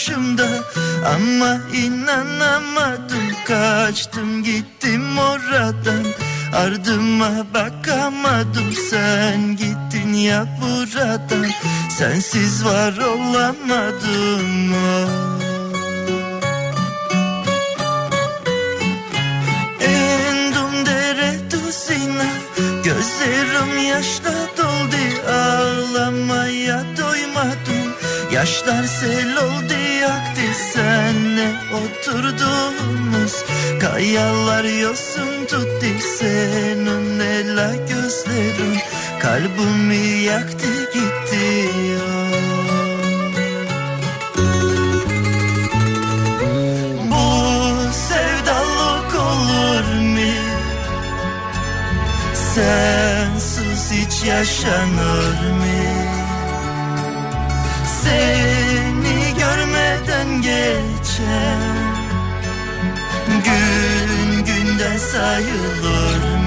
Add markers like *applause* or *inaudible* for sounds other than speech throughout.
karşımda Ama inanamadım kaçtım gittim oradan. Ardıma bakamadım sen gittin ya buradan. Sensiz var olamadım oh. Gözlerim yaşla doldu. Ağlamaya doymadım Yaşlar sel oldu oturduğumuz Kayalar yosun tuttu senin ela gözlerin Kalbimi yaktı gitti Bu sevdalık olur mu? Sensiz hiç yaşanır mı? Gün günden sayılır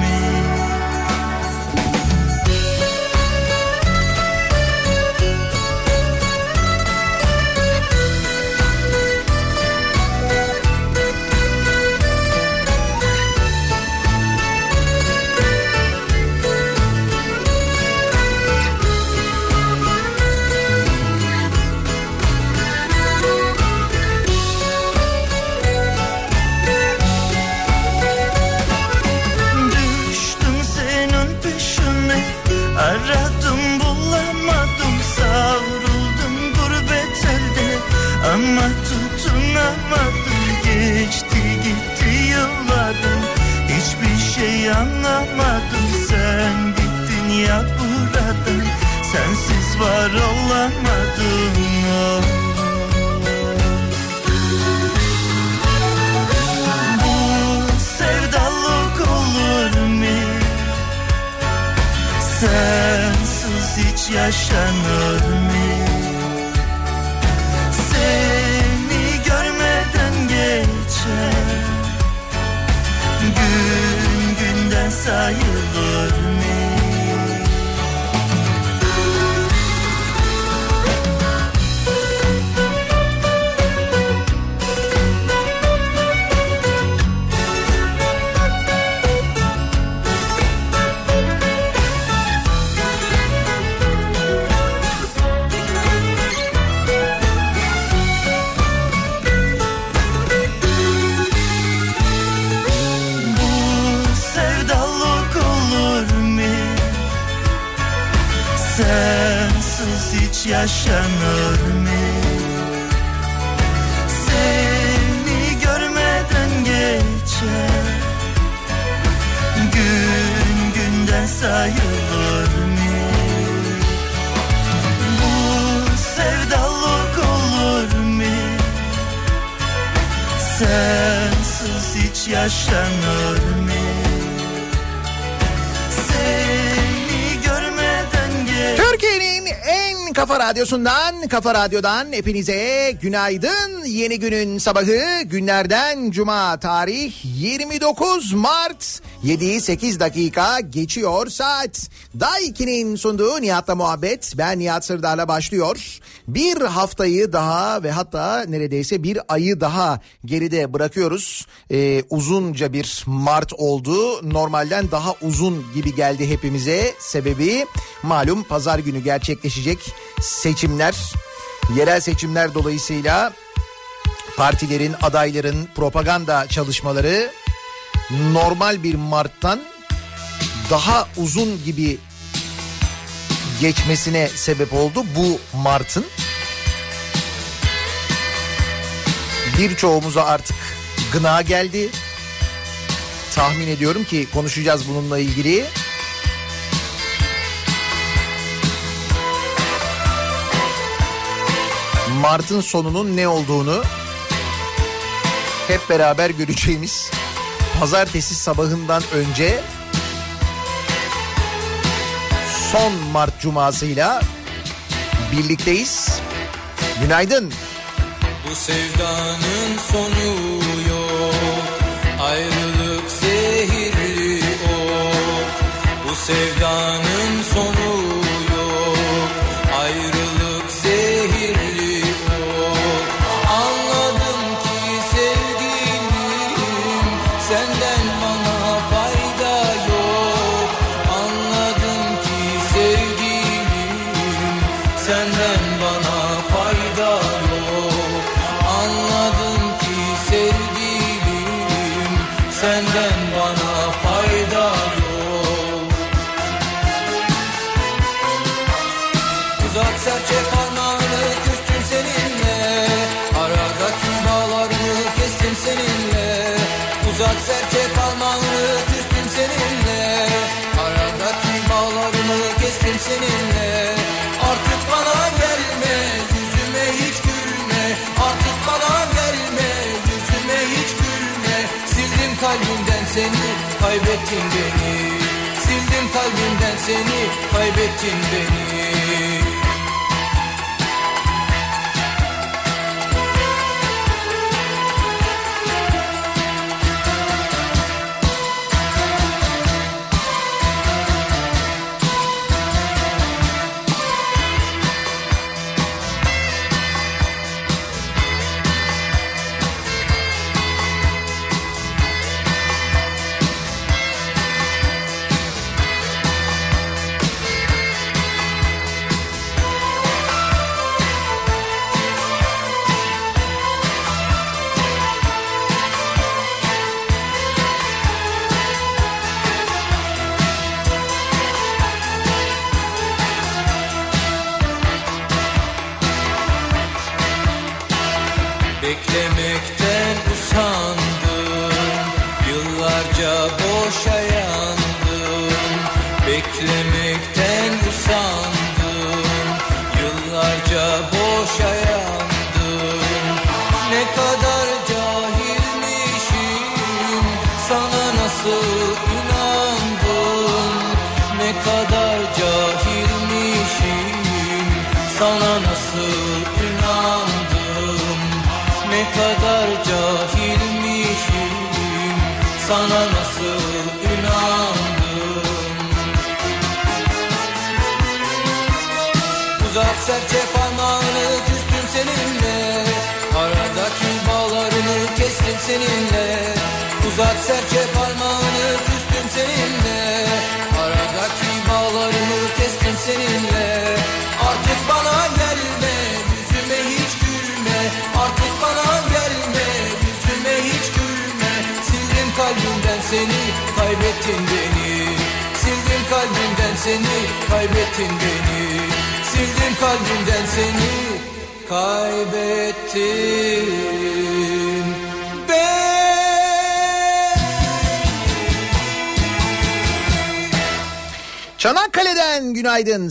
radyosundan, kafa radyodan hepinize günaydın. Yeni günün sabahı günlerden cuma tarih 29 Mart 7-8 dakika geçiyor saat. Day 2'nin sunduğu Nihat'la muhabbet ben Nihat Sırdar'la başlıyor. Bir haftayı daha ve hatta neredeyse bir ayı daha geride bırakıyoruz. Ee, uzunca bir Mart oldu. Normalden daha uzun gibi geldi hepimize. Sebebi malum pazar günü gerçekleşecek seçimler. Yerel seçimler dolayısıyla partilerin, adayların propaganda çalışmaları normal bir Mart'tan daha uzun gibi geçmesine sebep oldu bu Mart'ın. Birçoğumuza artık gına geldi. Tahmin ediyorum ki konuşacağız bununla ilgili. Mart'ın sonunun ne olduğunu hep beraber göreceğimiz pazartesi sabahından önce son Mart cumasıyla birlikteyiz. Günaydın. Bu sevdanın sonu yok Ayrılık zehirli ok Bu sevdanın seni kaybettin beni. Sildim kalbimden seni kaybettin beni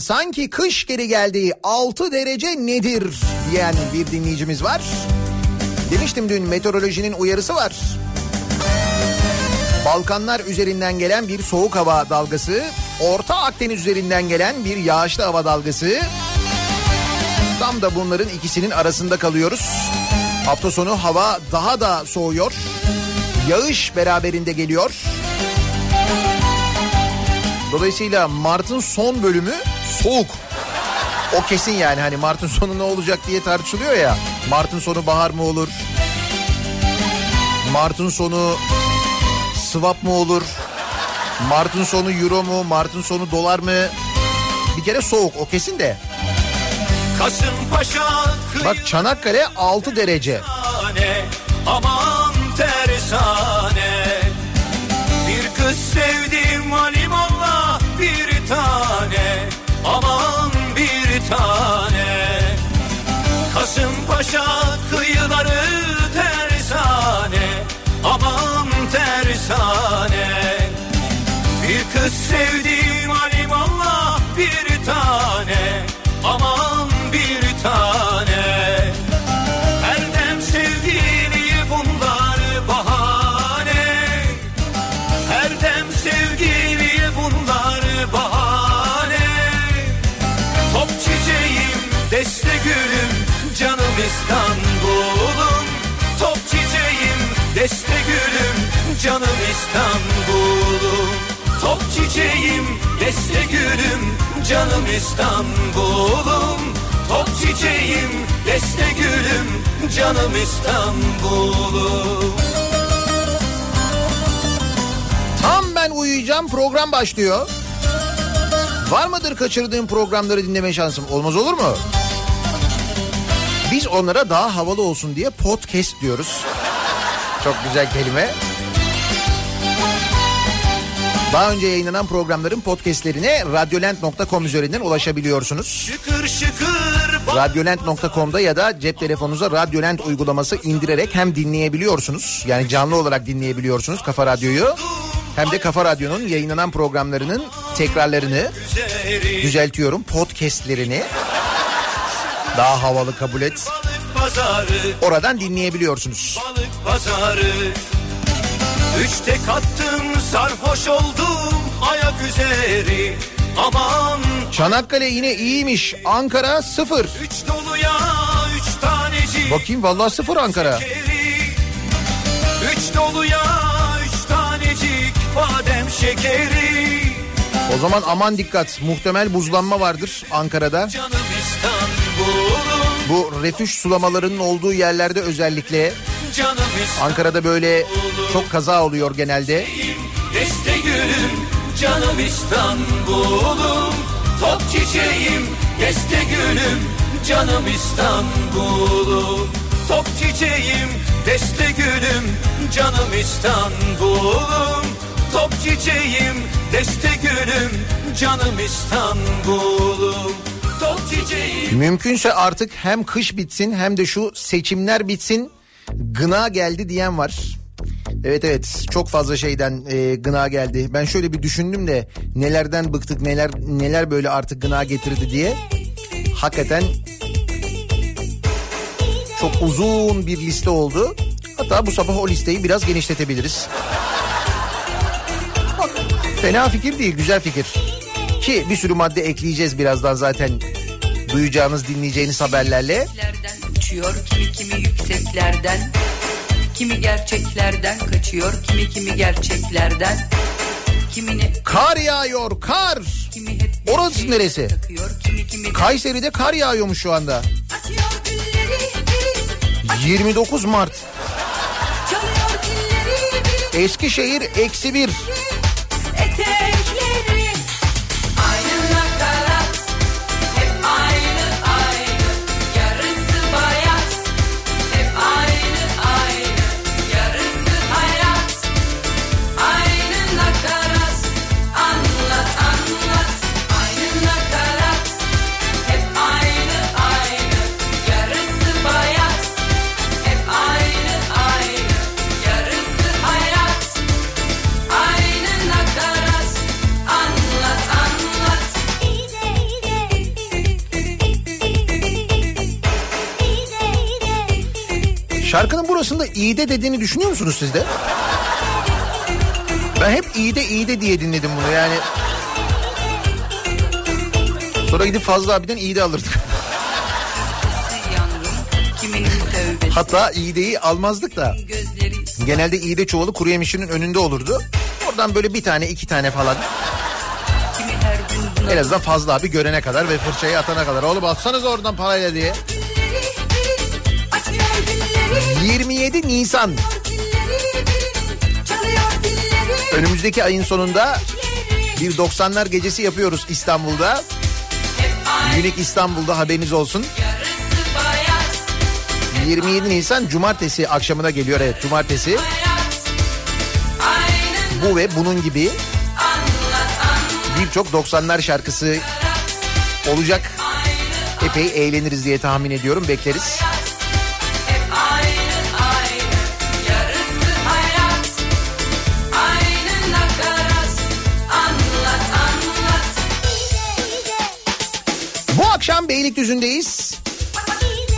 Sanki kış geri geldi. 6 derece nedir diyen bir dinleyicimiz var. Demiştim dün meteorolojinin uyarısı var. Balkanlar üzerinden gelen bir soğuk hava dalgası, Orta Akdeniz üzerinden gelen bir yağışlı hava dalgası. Tam da bunların ikisinin arasında kalıyoruz. Hafta sonu hava daha da soğuyor. Yağış beraberinde geliyor. Dolayısıyla Mart'ın son bölümü soğuk. O kesin yani hani Mart'ın sonu ne olacak diye tartışılıyor ya. Mart'ın sonu bahar mı olur? Mart'ın sonu swap mı olur? Mart'ın sonu euro mu? Mart'ın sonu dolar mı? Bir kere soğuk o kesin de. Kasımpaşa Bak Çanakkale 6 derece. aman tersane Bir kız sevdim Kız sevdim halimallah bir tane aman bir tane. Her dem sevgili bunlar bahane. Her dem sevgili bunlar bahane. Top çiçeğim, deste gülüm, canım İstanbul'um. Top çiçeğim, deste gülüm, canım İstanbul'um. Top çiçeğim, deste gülüm, canım İstanbul'um Top çiçeğim, deste gülüm, canım İstanbul'um Tam ben uyuyacağım program başlıyor. Var mıdır kaçırdığım programları dinleme şansım? Olmaz olur mu? Biz onlara daha havalı olsun diye podcast diyoruz. Çok güzel kelime. Daha önce yayınlanan programların podcastlerine radyolent.com üzerinden ulaşabiliyorsunuz. Şıkır bal- Radyolent.com'da ya da cep telefonunuza Radyolent uygulaması indirerek hem dinleyebiliyorsunuz. Yani canlı olarak dinleyebiliyorsunuz Kafa Radyo'yu. Hem de Kafa Radyo'nun yayınlanan programlarının tekrarlarını düzeltiyorum podcastlerini daha havalı kabul et. Oradan dinleyebiliyorsunuz. balık pazarı Üçte kattım sarhoş oldum ayak üzeri Aman Çanakkale yine iyiymiş. Ankara sıfır. üç doluya üç tanecik Bakayım vallahi sıfır Ankara. şekeri Üç doluya üç tanecik badem şekeri O zaman aman dikkat. Muhtemel buzlanma vardır Ankara'da. Canım İstanbul'um Bu refüj sulamalarının olduğu yerlerde özellikle Ankara'da böyle çok kaza oluyor genelde. Deste gülüm canım İstanbul'um. Top çiçeğim deste gülüm canım İstanbul'um. Top çiçeğim deste gülüm canım İstanbul'um. Top çiçeğim deste gülüm canım İstanbul'um. Top çiçeğim. Mümkünse artık hem kış bitsin hem de şu seçimler bitsin. Gına geldi diyen var. Evet evet çok fazla şeyden e, gına geldi. Ben şöyle bir düşündüm de nelerden bıktık neler neler böyle artık gına getirdi diye. Hakikaten çok uzun bir liste oldu. Hatta bu sabah o listeyi biraz genişletebiliriz. Bak, Fena fikir değil güzel fikir. Ki bir sürü madde ekleyeceğiz birazdan zaten duyacağınız dinleyeceğiniz haberlerle. Uçuyor kimi kimi yükseklerden Kimi gerçeklerden kaçıyor kimi kimi gerçeklerden Kimini Kar yağıyor kar. kimi hep Orası şey neresi? takıyor kimi kimi de Kayseri'de kar yağıyormuş şu anda. Açıyor gülleri 29 Mart. Eskişehir eksi bir. Şarkının burasında iğde dediğini düşünüyor musunuz siz de? Ben hep iğde iğde diye dinledim bunu yani. Sonra gidip Fazlı abiden iğde alırdık. Hatta iğdeyi almazdık da. Genelde iğde çuvalı kuru yemişinin önünde olurdu. Oradan böyle bir tane iki tane falan. En azından Fazlı abi görene kadar ve fırçayı atana kadar. Oğlum atsanız oradan parayla diye. Açıyor dilleri 27 Nisan. Önümüzdeki ayın sonunda bir 90'lar gecesi yapıyoruz İstanbul'da. Unique İstanbul'da haberiniz olsun. Yarısı bayat 27 Nisan cumartesi akşamına geliyor evet cumartesi. Bu ve bunun gibi birçok 90'lar şarkısı olacak. Epey eğleniriz diye tahmin ediyorum bekleriz. Beylikdüzü'ndeyiz.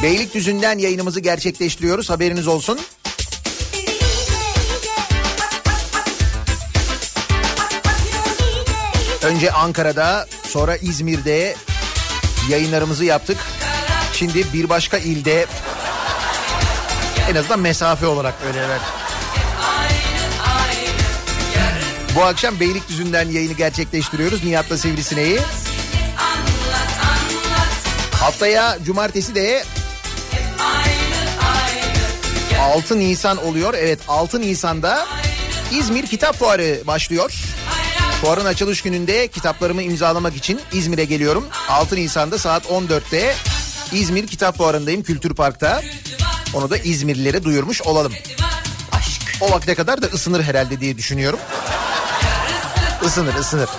Beylikdüzü'nden yayınımızı gerçekleştiriyoruz haberiniz olsun. Önce Ankara'da sonra İzmir'de yayınlarımızı yaptık. Şimdi bir başka ilde en azından mesafe olarak öyle evet. Bu akşam Beylikdüzü'nden yayını gerçekleştiriyoruz Nihat'la Sivrisineği. Anlat Haftaya cumartesi de 6 Nisan oluyor. Evet 6 Nisan'da İzmir Kitap Fuarı başlıyor. Fuarın açılış gününde kitaplarımı imzalamak için İzmir'e geliyorum. 6 Nisan'da saat 14'te İzmir Kitap Fuarı'ndayım Kültür Park'ta. Onu da İzmirlilere duyurmuş olalım. O vakte kadar da ısınır herhalde diye düşünüyorum. Isınır ısınır.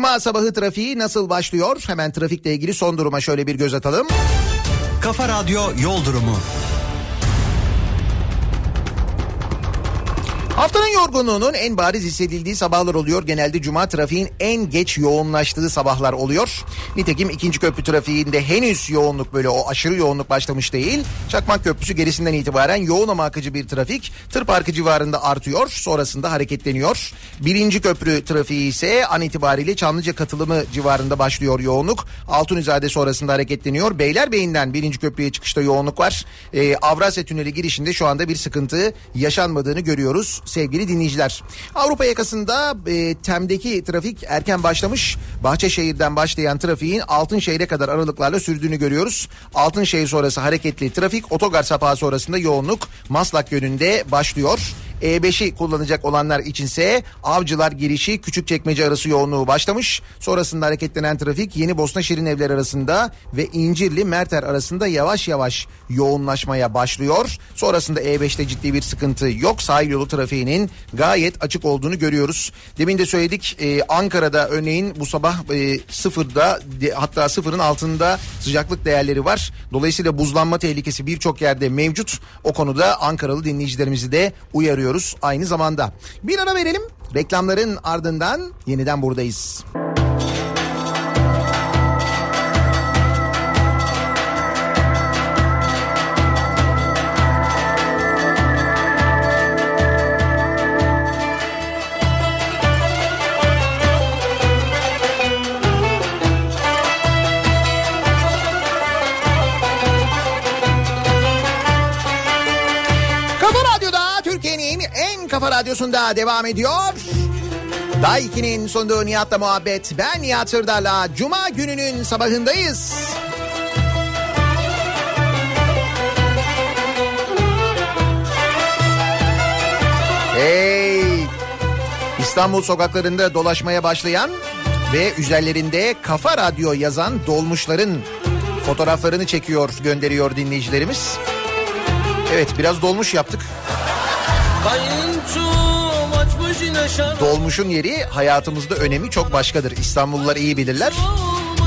Cuma sabahı trafiği nasıl başlıyor? Hemen trafikle ilgili son duruma şöyle bir göz atalım. Kafa Radyo Yol Durumu. Haftanın yorgunluğunun en bariz hissedildiği sabahlar oluyor. Genelde cuma trafiğin en geç yoğunlaştığı sabahlar oluyor. Nitekim ikinci köprü trafiğinde henüz yoğunluk böyle o aşırı yoğunluk başlamış değil. Çakmak Köprüsü gerisinden itibaren yoğun ama akıcı bir trafik. Tır parkı civarında artıyor. Sonrasında hareketleniyor. Birinci köprü trafiği ise an itibariyle Çamlıca katılımı civarında başlıyor yoğunluk. Altunizade sonrasında hareketleniyor. Beylerbeyi'nden birinci köprüye çıkışta yoğunluk var. Ee, Avrasya Tüneli girişinde şu anda bir sıkıntı yaşanmadığını görüyoruz sevgili dinleyiciler. Avrupa yakasında e, Tem'deki trafik erken başlamış. Bahçeşehir'den başlayan trafiğin Altınşehir'e kadar aralıklarla sürdüğünü görüyoruz. Altınşehir sonrası hareketli trafik otogar sapağı sonrasında yoğunluk Maslak yönünde başlıyor. E5'i kullanacak olanlar içinse Avcılar girişi Küçükçekmece arası yoğunluğu başlamış. Sonrasında hareketlenen trafik Yeni Bosna Şirin Evler arasında ve İncirli Merter arasında yavaş yavaş yoğunlaşmaya başlıyor. Sonrasında E5'te ciddi bir sıkıntı yok. Sahil yolu trafiğinin gayet açık olduğunu görüyoruz. Demin de söyledik e, Ankara'da örneğin bu sabah e, sıfırda de- hatta sıfırın altında sıcaklık değerleri var. Dolayısıyla buzlanma tehlikesi birçok yerde mevcut. O konuda Ankaralı dinleyicilerimizi de uyarıyoruz aynı zamanda. Bir ara verelim. Reklamların ardından yeniden buradayız. Kafa radyosunda devam ediyor. Daiki'nin sunduğu Nihat'la muhabbet. Ben Nihat Sırdar'la Cuma gününün sabahındayız. Hey! İstanbul sokaklarında dolaşmaya başlayan ve üzerlerinde Kafa Radyo yazan dolmuşların fotoğraflarını çekiyor, gönderiyor dinleyicilerimiz. Evet biraz dolmuş yaptık. Şarap Dolmuşun yeri hayatımızda önemi çok başkadır. İstanbullular iyi bilirler.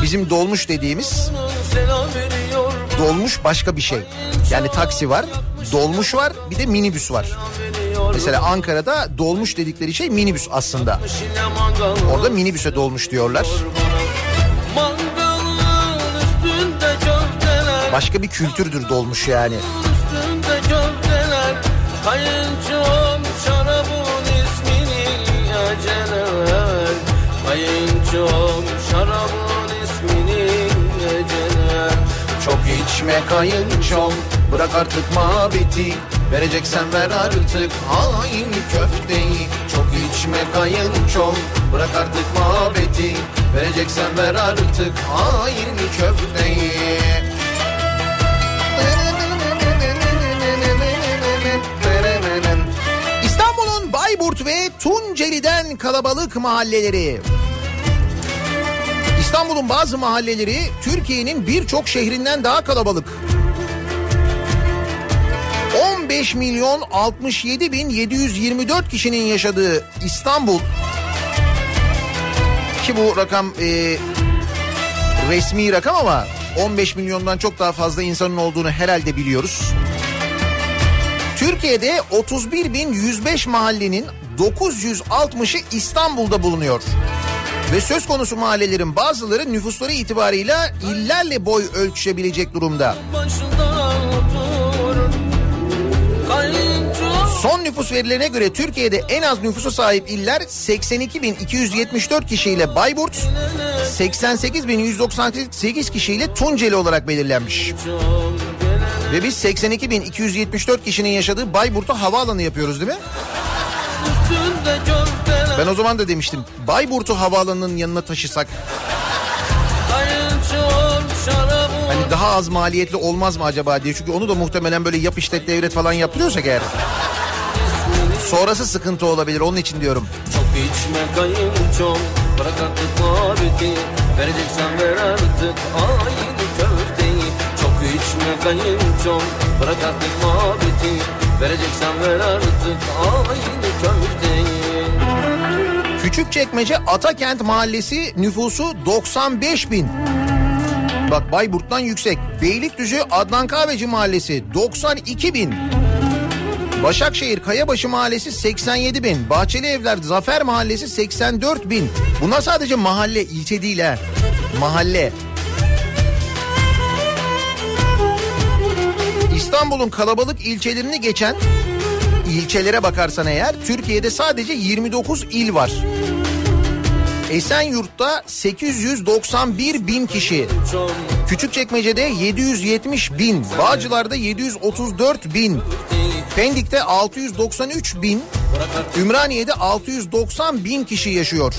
Bizim dolmuş dediğimiz dolmuş başka bir şey. Yani taksi var, dolmuş var, bir de minibüs var. Mesela Ankara'da dolmuş dedikleri şey minibüs aslında. Orada minibüse dolmuş diyorlar. Başka bir kültürdür dolmuş yani. Kayınçom Çok içme kayınçom bırak artık muhabbeti Vereceksen ver artık hain köfteyi. Çok içme kayınçom bırak artık muhabbeti Vereceksen ver artık hain köfteyi. İstanbul'un Bayburt ve Tunceli'den kalabalık mahalleleri İstanbul'un bazı mahalleleri Türkiye'nin birçok şehrinden daha kalabalık. 15 milyon 67 bin 724 kişinin yaşadığı İstanbul ki bu rakam e, resmi rakam ama 15 milyondan çok daha fazla insanın olduğunu herhalde biliyoruz. Türkiye'de 31.105 mahallenin 960'ı İstanbul'da bulunuyor. Ve söz konusu mahallelerin bazıları nüfusları itibarıyla illerle boy ölçüşebilecek durumda. Son nüfus verilerine göre Türkiye'de en az nüfusa sahip iller 82.274 kişiyle Bayburt, 88.198 kişiyle Tunceli olarak belirlenmiş. Ve biz 82.274 kişinin yaşadığı Bayburt'a havaalanı yapıyoruz değil mi? Ben o zaman da demiştim. Bayburt'u havaalanının yanına taşısak. Hani daha az maliyetli olmaz mı acaba diye. Çünkü onu da muhtemelen böyle yap işlet devret falan yaptırıyorsak eğer. Sonrası sıkıntı olabilir onun için diyorum. Çok içme kayınçom Bırak artık muhabbeti Vereceksen ver artık aynı köfteyi Çok içme kayınçom Bırak artık muhabbeti Vereceksen ver artık aynı köfteyi Küçükçekmece Atakent Mahallesi nüfusu 95 bin. Bak Bayburt'tan yüksek. Beylikdüzü Adnan Kahveci Mahallesi 92 bin. Başakşehir Kayabaşı Mahallesi 87 bin. Bahçeli Evler Zafer Mahallesi 84 bin. Bunlar sadece mahalle, ilçe değil ha. Mahalle. İstanbul'un kalabalık ilçelerini geçen ilçelere bakarsan eğer Türkiye'de sadece 29 il var. Esenyurt'ta 891 bin kişi. Küçükçekmece'de 770 bin. Bağcılar'da 734 bin. Pendik'te 693 bin. Ümraniye'de 690 bin kişi yaşıyor.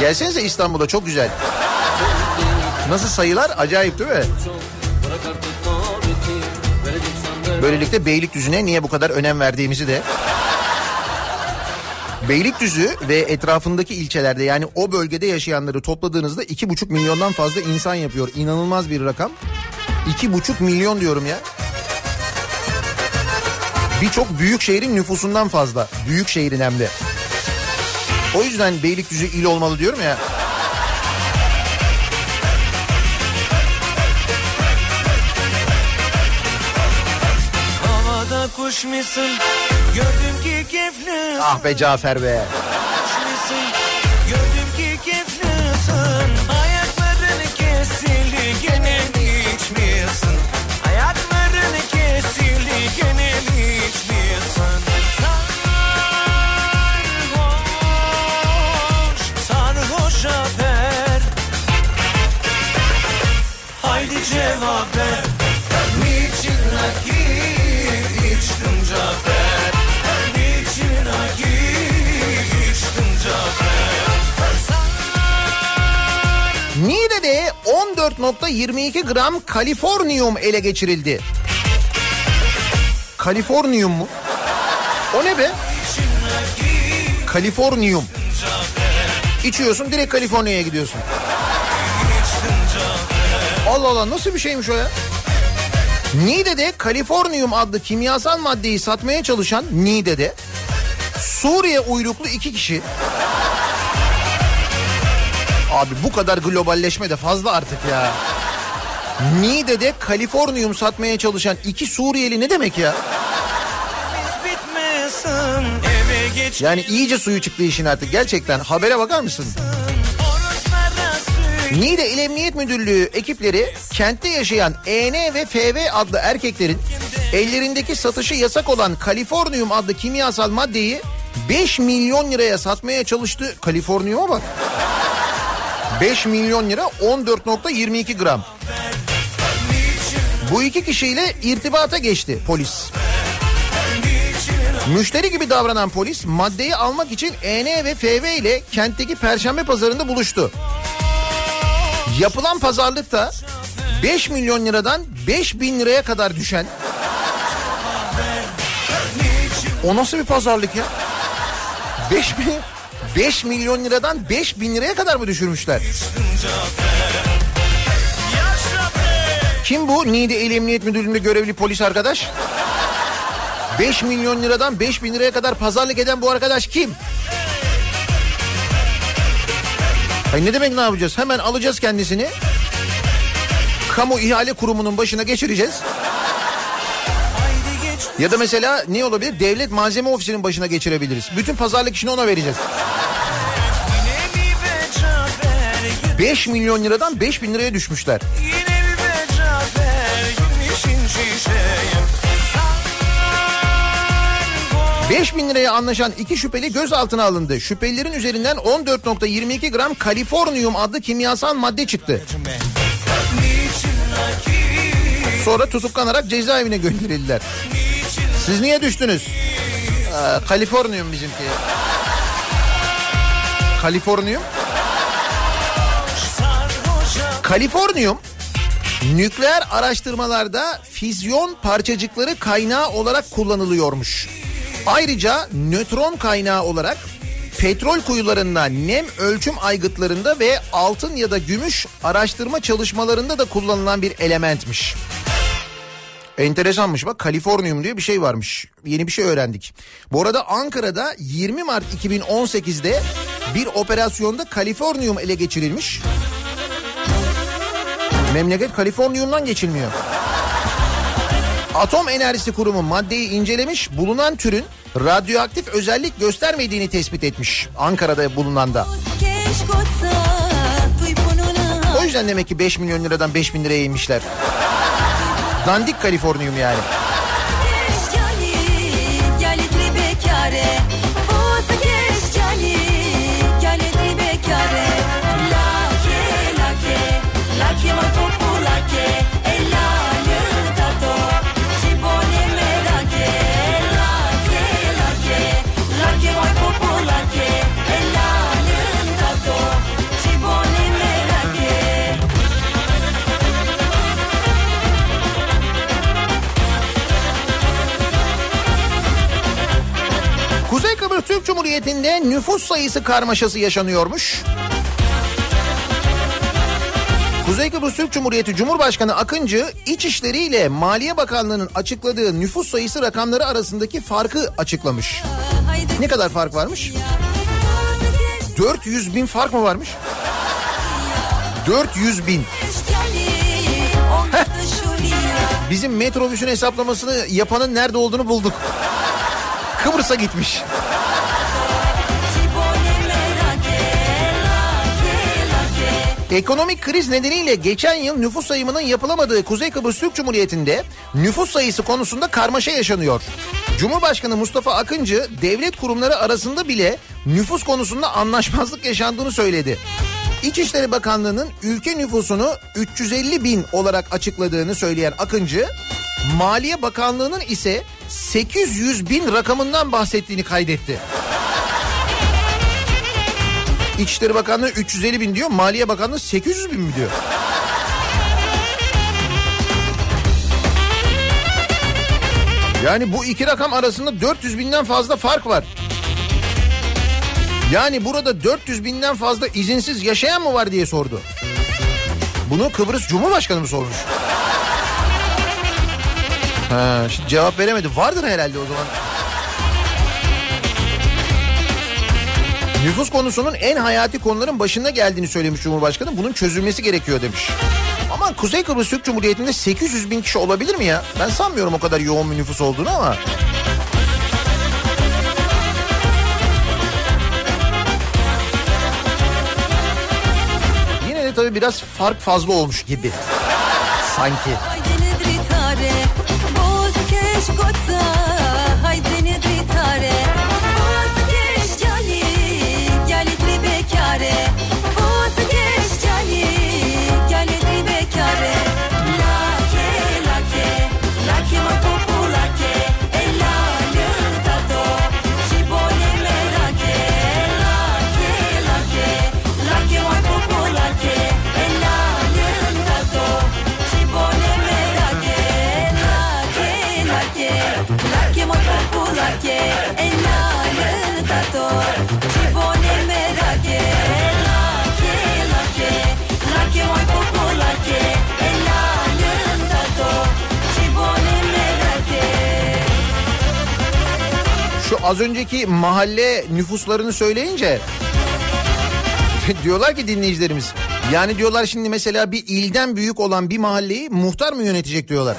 Gelsenize İstanbul'a çok güzel. Nasıl sayılar? Acayip değil mi? Böylelikle Beylikdüzü'ne niye bu kadar önem verdiğimizi de Beylikdüzü ve etrafındaki ilçelerde yani o bölgede yaşayanları topladığınızda iki buçuk milyondan fazla insan yapıyor. İnanılmaz bir rakam. İki buçuk milyon diyorum ya. Birçok büyük şehrin nüfusundan fazla. Büyük şehrin hem de. O yüzden Beylikdüzü il olmalı diyorum ya. Musun? Gördüm ki keyiflisin. Ah be Cafer be. Kuş musun? Gördüm ki keyiflisin. Ayakların kesildi gene içmiyorsun. Ayakların kesildi gene içmiyorsun. Sarhoş, sarhoş haber. Haydi cevap ver. 14.22 gram kaliforniyum ele geçirildi. Kaliforniyum mu? O ne be? Kaliforniyum. İçiyorsun direkt Kaliforniya'ya gidiyorsun. Allah Allah nasıl bir şeymiş o ya? Niğde'de kaliforniyum adlı kimyasal maddeyi satmaya çalışan Niğde'de Suriye uyruklu iki kişi Abi bu kadar globalleşme de fazla artık ya. Niğde'de kaliforniyum satmaya çalışan iki Suriyeli ne demek ya? Yani iyice suyu çıktı işin artık gerçekten. Habere bakar mısın? Niğde İl Emniyet Müdürlüğü ekipleri kentte yaşayan EN ve FV adlı erkeklerin ellerindeki satışı yasak olan kaliforniyum adlı kimyasal maddeyi 5 milyon liraya satmaya çalıştı. Kaliforniyuma bak. 5 milyon lira 14.22 gram. Bu iki kişiyle irtibata geçti polis. Müşteri gibi davranan polis maddeyi almak için EN ve FV ile kentteki perşembe pazarında buluştu. Yapılan pazarlıkta 5 milyon liradan 5 bin liraya kadar düşen o nasıl bir pazarlık ya? 5 bin 5 milyon liradan 5 bin liraya kadar mı düşürmüşler? Kim bu Niğde İl Emniyet Müdürlüğü'nde görevli polis arkadaş? 5 milyon liradan 5 bin liraya kadar pazarlık eden bu arkadaş kim? Ay ne demek ne yapacağız? Hemen alacağız kendisini. Kamu ihale kurumunun başına geçireceğiz. Ya da mesela ne olabilir? Devlet malzeme ofisinin başına geçirebiliriz. Bütün pazarlık işini ona vereceğiz. 5 milyon liradan 5 bin liraya düşmüşler. Yine mi be Cafer Gümüşün şişeyim 5 bin liraya anlaşan iki şüpheli gözaltına alındı. Şüphelilerin üzerinden 14.22 gram kaliforniyum adlı kimyasal madde çıktı. Sonra tutuklanarak cezaevine gönderildiler. Siz niye düştünüz? Ee, kaliforniyum bizimki. Kaliforniyum. Kaliforniyum nükleer araştırmalarda füzyon parçacıkları kaynağı olarak kullanılıyormuş. Ayrıca nötron kaynağı olarak petrol kuyularında, nem ölçüm aygıtlarında ve altın ya da gümüş araştırma çalışmalarında da kullanılan bir elementmiş. Enteresanmış bak Kaliforniyum diye bir şey varmış. Yeni bir şey öğrendik. Bu arada Ankara'da 20 Mart 2018'de bir operasyonda Kaliforniyum ele geçirilmiş. Memleket Kaliforniyum'dan geçilmiyor. Atom Enerjisi Kurumu maddeyi incelemiş, bulunan türün radyoaktif özellik göstermediğini tespit etmiş. Ankara'da bulunan da. O yüzden demek ki 5 milyon liradan 5 bin liraya inmişler. Dandik Kaliforniyum yani. Kuzey Cumhuriyeti'nde nüfus sayısı karmaşası yaşanıyormuş. Kuzey Kıbrıs Türk Cumhuriyeti Cumhurbaşkanı Akıncı İçişleri ile Maliye Bakanlığı'nın açıkladığı nüfus sayısı rakamları arasındaki farkı açıklamış. Ne kadar fark varmış? 400 bin fark mı varmış? 400 bin. Bizim metrobüsün hesaplamasını yapanın nerede olduğunu bulduk. Kıbrıs'a gitmiş. Ekonomik kriz nedeniyle geçen yıl nüfus sayımının yapılamadığı Kuzey Kıbrıs Türk Cumhuriyeti'nde nüfus sayısı konusunda karmaşa yaşanıyor. Cumhurbaşkanı Mustafa Akıncı devlet kurumları arasında bile nüfus konusunda anlaşmazlık yaşandığını söyledi. İçişleri Bakanlığı'nın ülke nüfusunu 350 bin olarak açıkladığını söyleyen Akıncı, Maliye Bakanlığı'nın ise 800 bin rakamından bahsettiğini kaydetti. İçişleri Bakanlığı 350 bin diyor, Maliye Bakanlığı 800 bin mi diyor? Yani bu iki rakam arasında 400 binden fazla fark var. Yani burada 400 binden fazla izinsiz yaşayan mı var diye sordu. Bunu Kıbrıs Cumhurbaşkanı mı sormuş? Ha, şimdi cevap veremedi. Vardır herhalde o zaman. Nüfus konusunun en hayati konuların başında geldiğini söylemiş Cumhurbaşkanı. Bunun çözülmesi gerekiyor demiş. Ama Kuzey Kıbrıs Türk Cumhuriyeti'nde 800 bin kişi olabilir mi ya? Ben sanmıyorum o kadar yoğun bir nüfus olduğunu ama. Yine de tabii biraz fark fazla olmuş gibi. Sanki. Az önceki mahalle nüfuslarını söyleyince *laughs* diyorlar ki dinleyicilerimiz yani diyorlar şimdi mesela bir ilden büyük olan bir mahalleyi muhtar mı yönetecek diyorlar.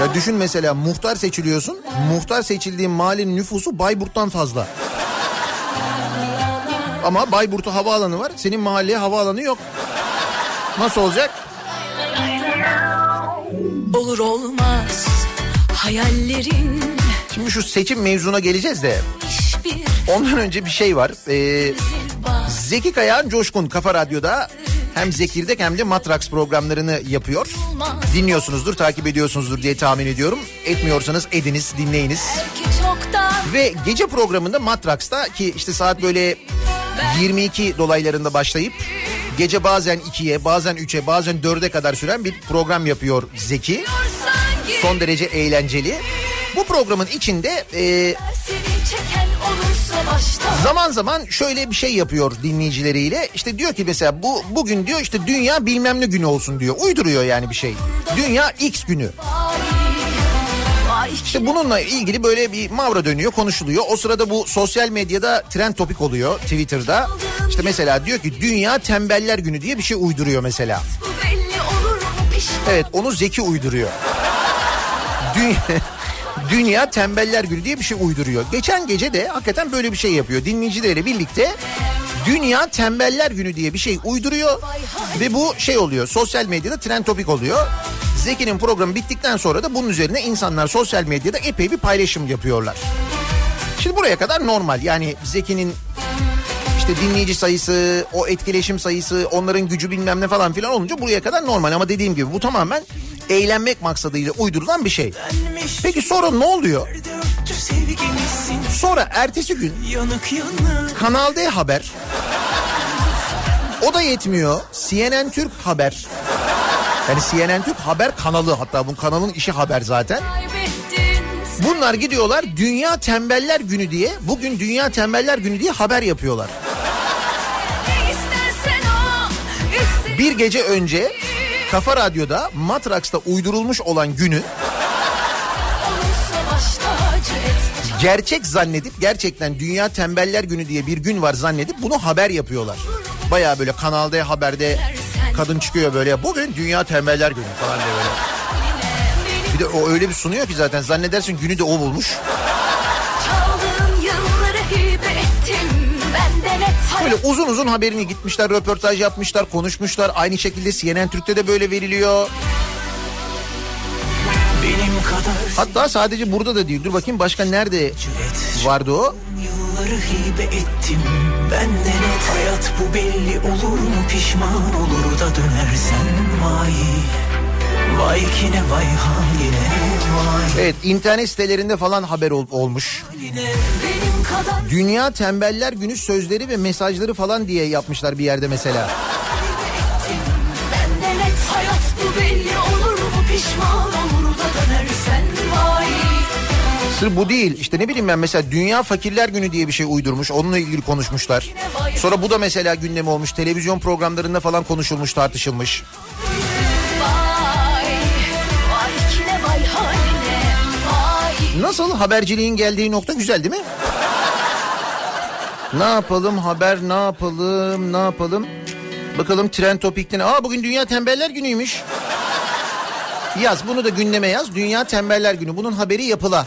Ya düşün mesela muhtar seçiliyorsun. Muhtar seçildiğin mahallenin nüfusu Bayburt'tan fazla. Ama Bayburt'ta havaalanı var. Senin mahalleye havaalanı yok. Nasıl olacak? Olur olmaz hayallerin Şimdi şu seçim mevzuna geleceğiz de ondan önce bir şey var. Ee, Zeki Kayağan Coşkun Kafa Radyo'da hem Zekirdek hem de Matrax programlarını yapıyor. Dinliyorsunuzdur, takip ediyorsunuzdur diye tahmin ediyorum. Etmiyorsanız ediniz, dinleyiniz. Ve gece programında Matraks'ta ki işte saat böyle 22 dolaylarında başlayıp gece bazen 2'ye bazen 3'e bazen 4'e kadar süren bir program yapıyor Zeki. Son derece eğlenceli. Bu programın içinde e, zaman zaman şöyle bir şey yapıyor dinleyicileriyle. İşte diyor ki mesela bu bugün diyor işte dünya bilmem ne günü olsun diyor. Uyduruyor yani bir şey. Dünya X günü. İşte bununla ilgili böyle bir mavra dönüyor, konuşuluyor. O sırada bu sosyal medyada trend topik oluyor Twitter'da. İşte mesela diyor ki Dünya Tembeller Günü diye bir şey uyduruyor mesela. Evet onu Zeki uyduruyor. Dünya, Dünya Tembeller Günü diye bir şey uyduruyor. Geçen gece de hakikaten böyle bir şey yapıyor. Dinleyicileriyle birlikte Dünya Tembeller Günü diye bir şey uyduruyor. Ve bu şey oluyor sosyal medyada trend topik oluyor. Zeki'nin programı bittikten sonra da bunun üzerine insanlar sosyal medyada epey bir paylaşım yapıyorlar. Şimdi buraya kadar normal yani Zeki'nin işte dinleyici sayısı, o etkileşim sayısı, onların gücü bilmem ne falan filan olunca buraya kadar normal. Ama dediğim gibi bu tamamen eğlenmek maksadıyla uydurulan bir şey. Peki sonra ne oluyor? Sonra ertesi gün Kanal D Haber, o da yetmiyor CNN Türk Haber. Yani CNN Türk Haber kanalı hatta bu kanalın işi haber zaten. Bunlar gidiyorlar Dünya Tembeller Günü diye, bugün Dünya Tembeller Günü diye haber yapıyorlar. Bir gece önce Kafa Radyo'da Matraks'ta uydurulmuş olan günü gerçek zannedip gerçekten Dünya Tembeller Günü diye bir gün var zannedip bunu haber yapıyorlar. Baya böyle kanalda haberde kadın çıkıyor böyle bugün Dünya Tembeller Günü falan diye böyle. Bir de o öyle bir sunuyor ki zaten zannedersin günü de o bulmuş. Böyle uzun uzun haberini gitmişler röportaj yapmışlar konuşmuşlar. Aynı şekilde CNN Türk'te de böyle veriliyor. Hatta sadece burada da değil dur bakayım başka nerede vardı o? Yılları hibe ettim benden et Hayat bu belli olur mu pişman olur da dönersen vay Vay kine vay haline vay Evet internet sitelerinde falan haber ol- olmuş. haline Dünya Tembeller Günü sözleri ve mesajları falan diye yapmışlar bir yerde mesela. Hayat bu değil işte ne bileyim ben mesela Dünya Fakirler Günü diye bir şey uydurmuş onunla ilgili konuşmuşlar. Sonra bu da mesela gündem olmuş televizyon programlarında falan konuşulmuş tartışılmış. Nasıl haberciliğin geldiği nokta güzel değil mi? Ne yapalım haber ne yapalım ne yapalım? Bakalım trend topikten. Aa bugün Dünya Tembeller Günü'ymüş. Yaz bunu da gündeme yaz. Dünya Tembeller Günü. Bunun haberi yapıla.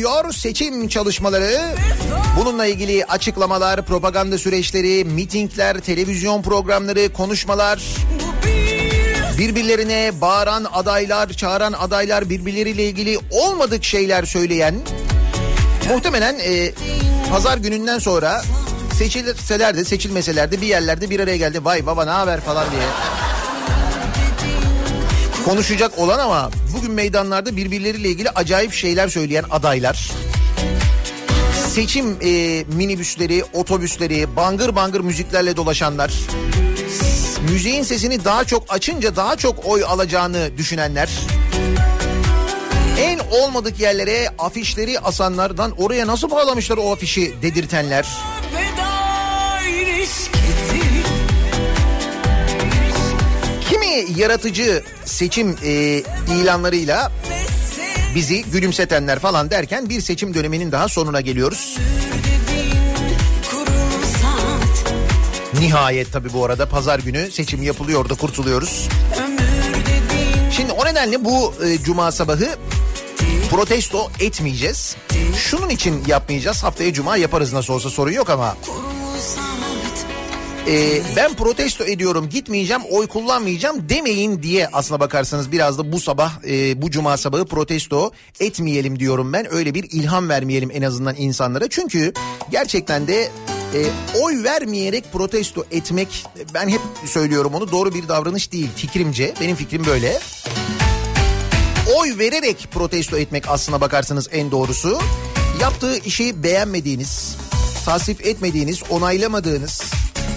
Ediyor seçim çalışmaları. Bununla ilgili açıklamalar, propaganda süreçleri, mitingler, televizyon programları, konuşmalar. birbirlerine bağıran adaylar, çağıran adaylar, birbirleriyle ilgili olmadık şeyler söyleyen muhtemelen e, pazar gününden sonra seçilseler de seçilmeseler de bir yerlerde bir araya geldi. Vay baba ne haber falan diye. Konuşacak olan ama bugün meydanlarda birbirleriyle ilgili acayip şeyler söyleyen adaylar. Seçim e, minibüsleri, otobüsleri, bangır bangır müziklerle dolaşanlar. Müziğin sesini daha çok açınca daha çok oy alacağını düşünenler. En olmadık yerlere afişleri asanlardan oraya nasıl bağlamışlar o afişi dedirtenler. Yaratıcı seçim e, ilanlarıyla bizi gülümsetenler falan derken bir seçim döneminin daha sonuna geliyoruz. Nihayet tabii bu arada pazar günü seçim yapılıyor da kurtuluyoruz. Şimdi o nedenle bu e, cuma sabahı protesto etmeyeceğiz. Şunun için yapmayacağız. Haftaya cuma yaparız nasıl olsa sorun yok ama e, ben protesto ediyorum gitmeyeceğim oy kullanmayacağım demeyin diye aslına bakarsanız biraz da bu sabah e, bu cuma sabahı protesto etmeyelim diyorum ben. Öyle bir ilham vermeyelim en azından insanlara. Çünkü gerçekten de e, oy vermeyerek protesto etmek ben hep söylüyorum onu doğru bir davranış değil fikrimce. Benim fikrim böyle. Oy vererek protesto etmek aslına bakarsanız en doğrusu. Yaptığı işi beğenmediğiniz, tasvip etmediğiniz, onaylamadığınız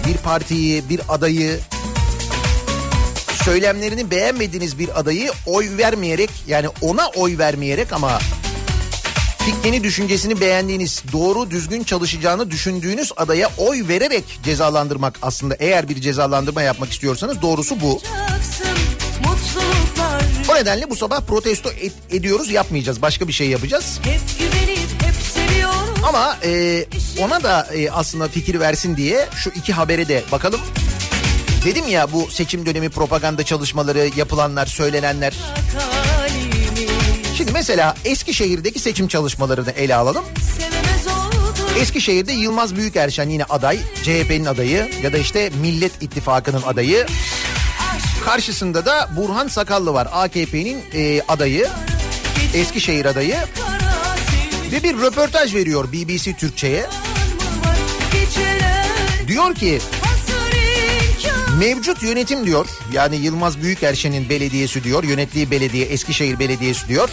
bir partiyi, bir adayı, söylemlerini beğenmediğiniz bir adayı oy vermeyerek yani ona oy vermeyerek ama fikrini, düşüncesini beğendiğiniz, doğru düzgün çalışacağını düşündüğünüz adaya oy vererek cezalandırmak aslında eğer bir cezalandırma yapmak istiyorsanız doğrusu bu. O nedenle bu sabah protesto et- ediyoruz yapmayacağız. Başka bir şey yapacağız. hep güvenip hep Ama e, ona da e, aslında fikir versin diye şu iki habere de bakalım. Dedim ya bu seçim dönemi propaganda çalışmaları yapılanlar, söylenenler. Şimdi mesela Eskişehir'deki seçim çalışmalarını ele alalım. Eskişehir'de Yılmaz Büyükerşen yine aday, CHP'nin adayı ya da işte Millet İttifakı'nın adayı. Karşısında da Burhan Sakallı var, AKP'nin e, adayı, Eskişehir adayı. Ve bir röportaj veriyor BBC Türkçe'ye. Diyor ki Mevcut yönetim diyor yani Yılmaz Büyükerşen'in belediyesi diyor yönettiği belediye Eskişehir Belediyesi diyor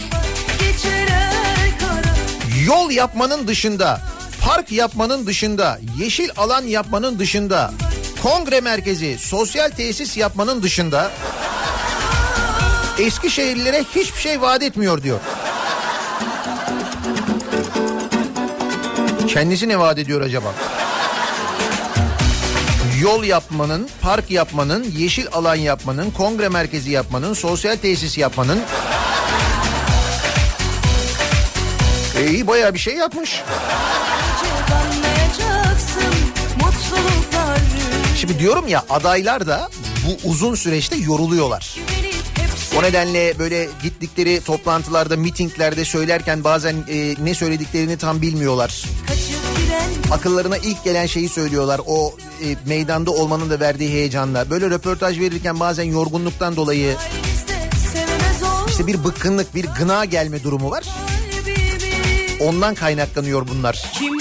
yol yapmanın dışında park yapmanın dışında yeşil alan yapmanın dışında kongre merkezi sosyal tesis yapmanın dışında Eskişehirlilere hiçbir şey vaat etmiyor diyor. Kendisi ne vaat ediyor acaba? Yol yapmanın, park yapmanın, yeşil alan yapmanın, kongre merkezi yapmanın, sosyal tesis yapmanın... E iyi bayağı bir şey yapmış. Şimdi diyorum ya adaylar da bu uzun süreçte yoruluyorlar. O nedenle böyle gittikleri toplantılarda, mitinglerde söylerken bazen e, ne söylediklerini tam bilmiyorlar. Akıllarına ilk gelen şeyi söylüyorlar. O e, meydanda olmanın da verdiği heyecanla. Böyle röportaj verirken bazen yorgunluktan dolayı işte bir bıkkınlık, bir gına gelme durumu var. Ondan kaynaklanıyor bunlar. Kim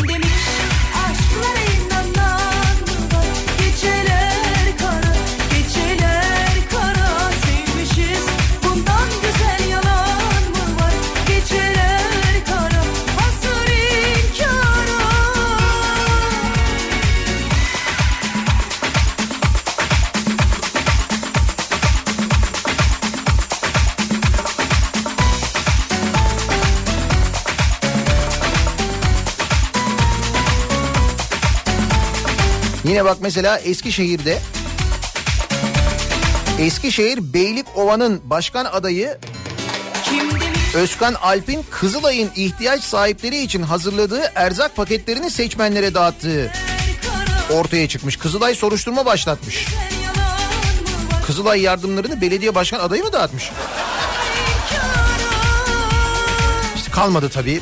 Yine bak mesela Eskişehir'de Eskişehir Beylikova'nın başkan adayı Özkan Alp'in Kızılay'ın ihtiyaç sahipleri için hazırladığı erzak paketlerini seçmenlere dağıttığı ortaya çıkmış. Kızılay soruşturma başlatmış. Kızılay yardımlarını belediye başkan adayı mı dağıtmış? İşte kalmadı tabii.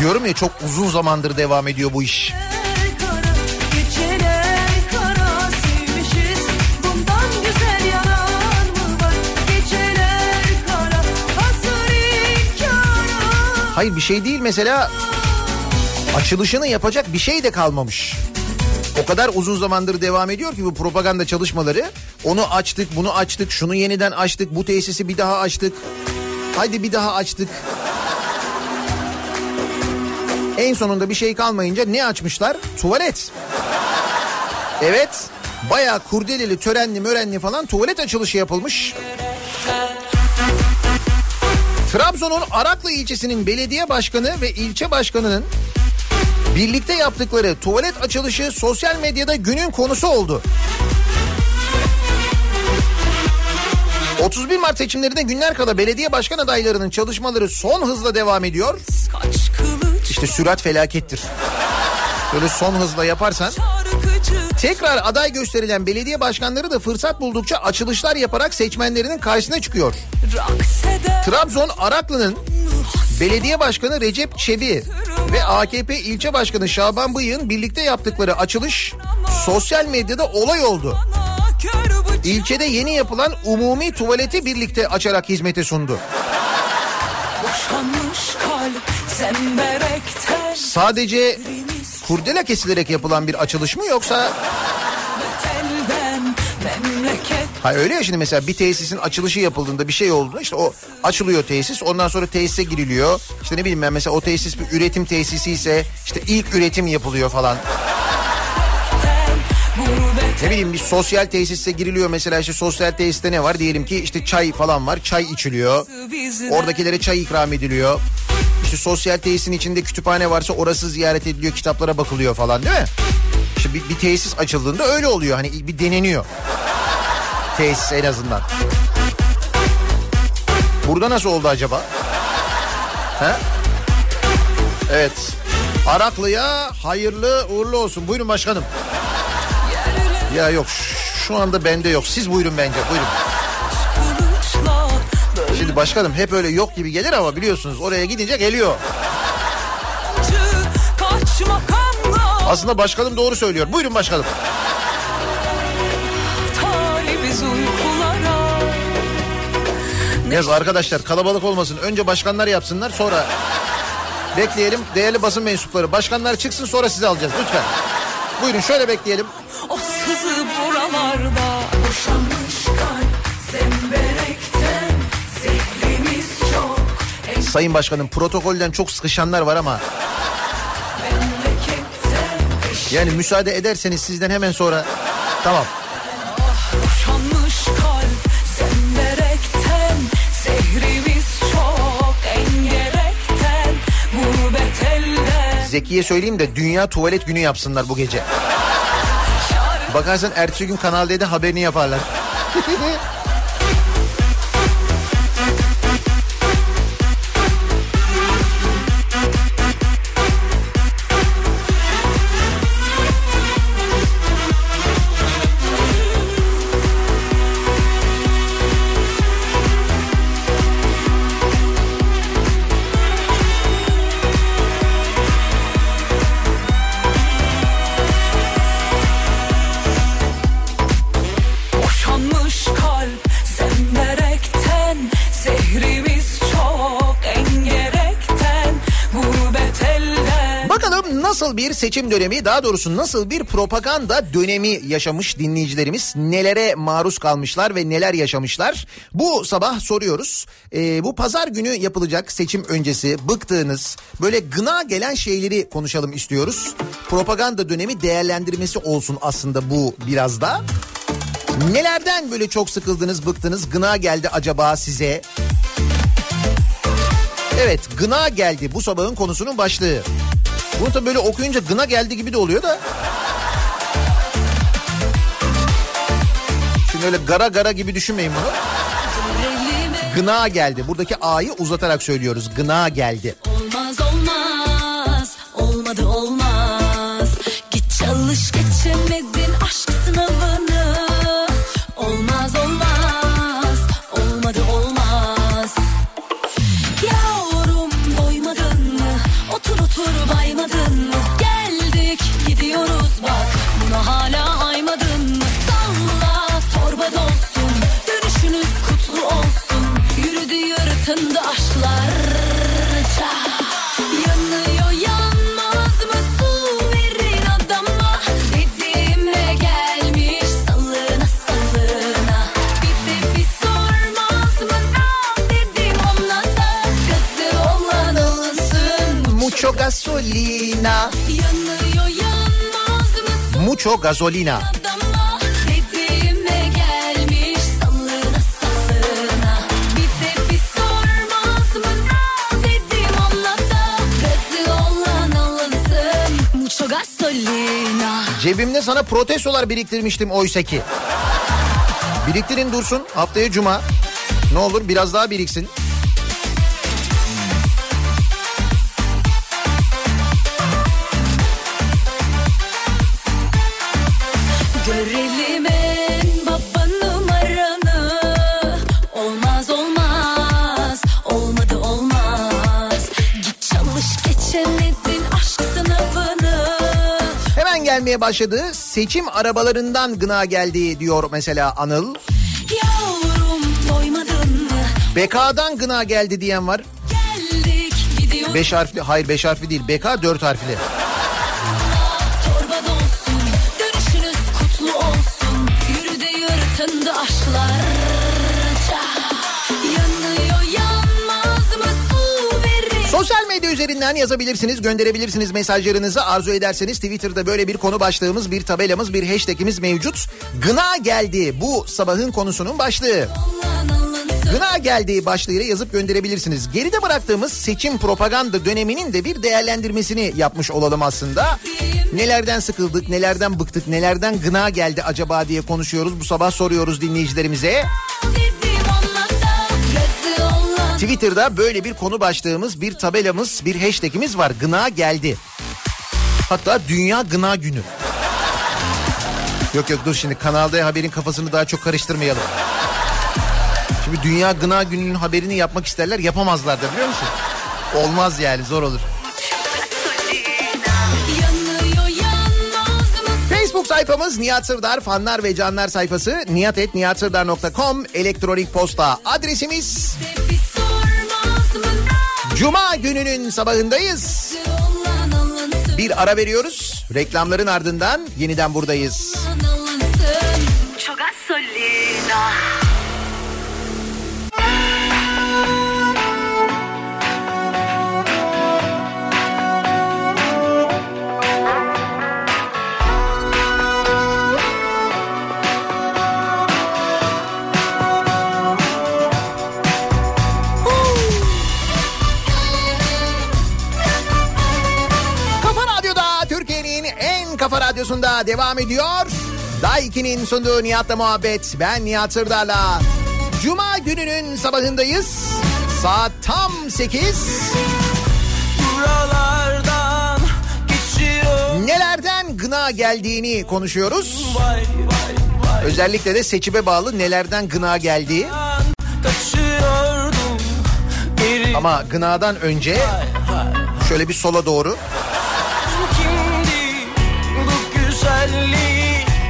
Diyorum ya çok uzun zamandır devam ediyor bu iş. Hayır bir şey değil mesela açılışını yapacak bir şey de kalmamış. O kadar uzun zamandır devam ediyor ki bu propaganda çalışmaları. Onu açtık, bunu açtık, şunu yeniden açtık, bu tesisi bir daha açtık. Haydi bir daha açtık. En sonunda bir şey kalmayınca ne açmışlar? Tuvalet. Evet. Bayağı kurdeleli, törenli, mörenli falan tuvalet açılışı yapılmış. Trabzon'un Araklı ilçesinin belediye başkanı ve ilçe başkanının birlikte yaptıkları tuvalet açılışı sosyal medyada günün konusu oldu. 31 Mart seçimlerinde günler kala belediye başkan adaylarının çalışmaları son hızla devam ediyor. İşte sürat felakettir. Böyle son hızla yaparsan tekrar aday gösterilen belediye başkanları da fırsat buldukça açılışlar yaparak seçmenlerinin karşısına çıkıyor. Trabzon Araklı'nın belediye başkanı Recep Çebi ve AKP ilçe başkanı Şaban Bıyık'ın birlikte yaptıkları açılış sosyal medyada olay oldu. İlçede yeni yapılan umumi tuvaleti birlikte açarak hizmete sundu. Sadece kurdela kesilerek yapılan bir açılış mı yoksa Ha öyle ya şimdi mesela bir tesisin açılışı yapıldığında bir şey olduğunda işte o açılıyor tesis ondan sonra tesise giriliyor. İşte ne bileyim ben mesela o tesis bir üretim tesisi ise işte ilk üretim yapılıyor falan. Ne bileyim bir sosyal tesise giriliyor mesela işte sosyal tesiste ne var diyelim ki işte çay falan var çay içiliyor. Oradakilere çay ikram ediliyor. İşte sosyal tesisin içinde kütüphane varsa orası ziyaret ediliyor kitaplara bakılıyor falan değil mi? İşte bir, bir tesis açıldığında öyle oluyor hani bir deneniyor. Tesis en azından. Burada nasıl oldu acaba? He? Evet. Araklı'ya hayırlı uğurlu olsun. Buyurun başkanım. Ya yok şu anda bende yok. Siz buyurun bence buyurun. Şimdi başkanım hep öyle yok gibi gelir ama biliyorsunuz oraya gidince geliyor. Aslında başkanım doğru söylüyor. Buyurun başkanım. Yaz arkadaşlar kalabalık olmasın. Önce başkanlar yapsınlar sonra bekleyelim. Değerli basın mensupları başkanlar çıksın sonra sizi alacağız lütfen. Buyurun şöyle bekleyelim. o sızı buralarda Sayın başkanım protokolden çok sıkışanlar var ama yani müsaade ederseniz sizden hemen sonra tamam. Zeki'ye söyleyeyim de dünya tuvalet günü yapsınlar bu gece. Bakarsan ertesi gün Kanal D'de haberini yaparlar. *laughs* seçim dönemi daha doğrusu nasıl bir propaganda dönemi yaşamış dinleyicilerimiz nelere maruz kalmışlar ve neler yaşamışlar bu sabah soruyoruz. Ee, bu pazar günü yapılacak seçim öncesi bıktığınız böyle gına gelen şeyleri konuşalım istiyoruz. Propaganda dönemi değerlendirmesi olsun aslında bu biraz da. Nelerden böyle çok sıkıldınız bıktınız gına geldi acaba size? Evet gına geldi bu sabahın konusunun başlığı. Bunu da böyle okuyunca gına geldi gibi de oluyor da. Şimdi öyle gara gara gibi düşünmeyin bunu. Gına geldi. Buradaki A'yı uzatarak söylüyoruz. Gına geldi. Olmaz olmaz olmadı olmaz Git çalış geçemedin gasolina. Yanıyor yanmaz mısın Mucho gasolina. adama Dediğime gelmiş sallına sallına Bir de bir sormaz mı Dedim Mucho gasolina Cebimde sana protestolar biriktirmiştim oysa ki. Biriktirin dursun haftaya cuma. Ne olur biraz daha biriksin. Gelmeye başladı. Seçim arabalarından gına geldi diyor mesela Anıl. Yavrum? BK'dan gına geldi diyen var. Geldik Beş harfli hayır beş harfli değil BK dört harfli. Üzerinden yazabilirsiniz, gönderebilirsiniz mesajlarınızı. Arzu ederseniz Twitter'da böyle bir konu başlığımız, bir tabelamız, bir hashtagimiz mevcut. Gına geldi bu sabahın konusunun başlığı. Gına geldiği başlığıyla yazıp gönderebilirsiniz. Geride bıraktığımız seçim propaganda döneminin de bir değerlendirmesini yapmış olalım aslında. Nelerden sıkıldık, nelerden bıktık, nelerden gına geldi acaba diye konuşuyoruz. Bu sabah soruyoruz dinleyicilerimize. Dedim Twitter'da böyle bir konu başlığımız, bir tabelamız, bir hashtagimiz var. Gına geldi. Hatta Dünya Gına Günü. Yok yok dur şimdi Kanal D haberin kafasını daha çok karıştırmayalım. Şimdi Dünya Gına Günü'nün haberini yapmak isterler yapamazlar da biliyor musun? Olmaz yani zor olur. Facebook sayfamız Nihat Sırdar fanlar ve canlar sayfası nihatetnihatsırdar.com elektronik posta adresimiz. Mı Cuma gününün sabahındayız. Bir ara veriyoruz. Reklamların ardından yeniden buradayız. alınsın radyosunda devam ediyor. Daiki'nin sunduğu Nihat'la muhabbet. Ben Nihat Sırdar'la. Cuma gününün sabahındayız. Saat tam 8. Buralardan geçiyor Nelerden gına geldiğini konuşuyoruz. Vay vay vay Özellikle de seçime bağlı nelerden gına geldiği. Ama gınadan önce şöyle bir sola doğru.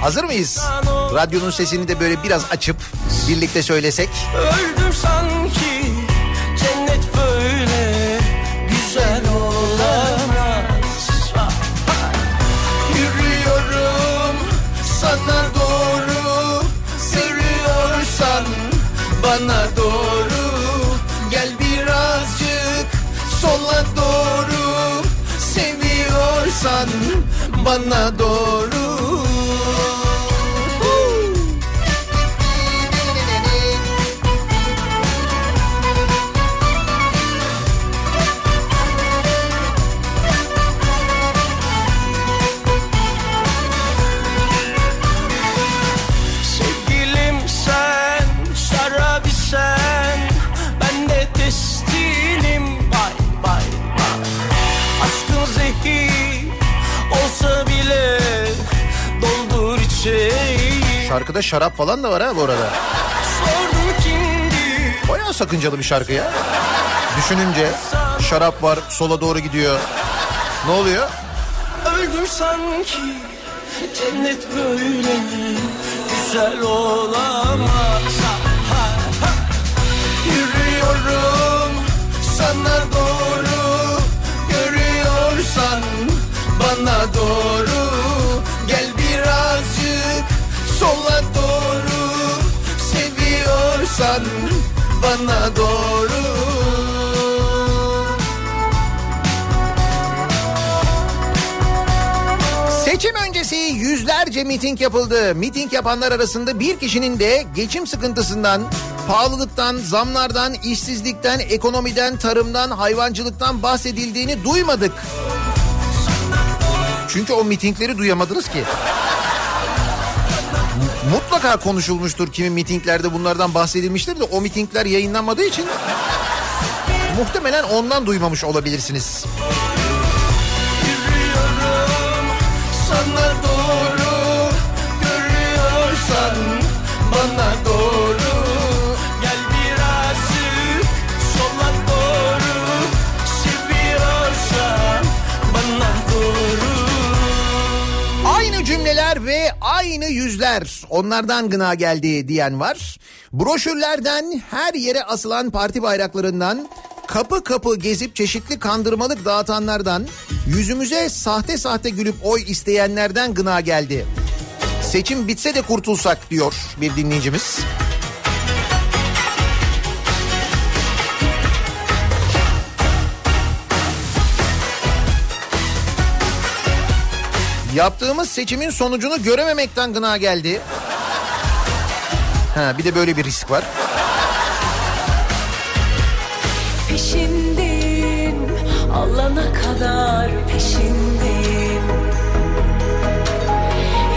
Hazır mıyız? Radyonun sesini de böyle biraz açıp birlikte söylesek. Öldüm sanki cennet böyle güzel olamaz Yürüyorum sana doğru Seviyorsan bana doğru Gel birazcık sola doğru Seviyorsan bana doğru Şarkıda şarap falan da var ha bu arada. Bayağı sakıncalı bir şarkı ya. Düşününce şarap var sola doğru gidiyor. Ne oluyor? Öldüm sanki cennet böyle güzel olamaz Ha, ha. Yürüyorum sana doğru Görüyorsan bana doğru Sola doğru seviyorsan bana doğru Seçim öncesi yüzlerce miting yapıldı. Miting yapanlar arasında bir kişinin de geçim sıkıntısından, pahalılıktan, zamlardan, işsizlikten, ekonomiden, tarımdan, hayvancılıktan bahsedildiğini duymadık. Çünkü o mitingleri duyamadınız ki. Mutlaka konuşulmuştur kimin mitinglerde bunlardan bahsedilmiştir de o mitingler yayınlanmadığı için muhtemelen ondan duymamış olabilirsiniz. Yürüyorum aynı yüzler onlardan gına geldi diyen var. Broşürlerden her yere asılan parti bayraklarından kapı kapı gezip çeşitli kandırmalık dağıtanlardan yüzümüze sahte sahte gülüp oy isteyenlerden gına geldi. Seçim bitse de kurtulsak diyor bir dinleyicimiz. Yaptığımız seçimin sonucunu görememekten gına geldi. Ha bir de böyle bir risk var. Peşindeyim alana kadar peşindeyim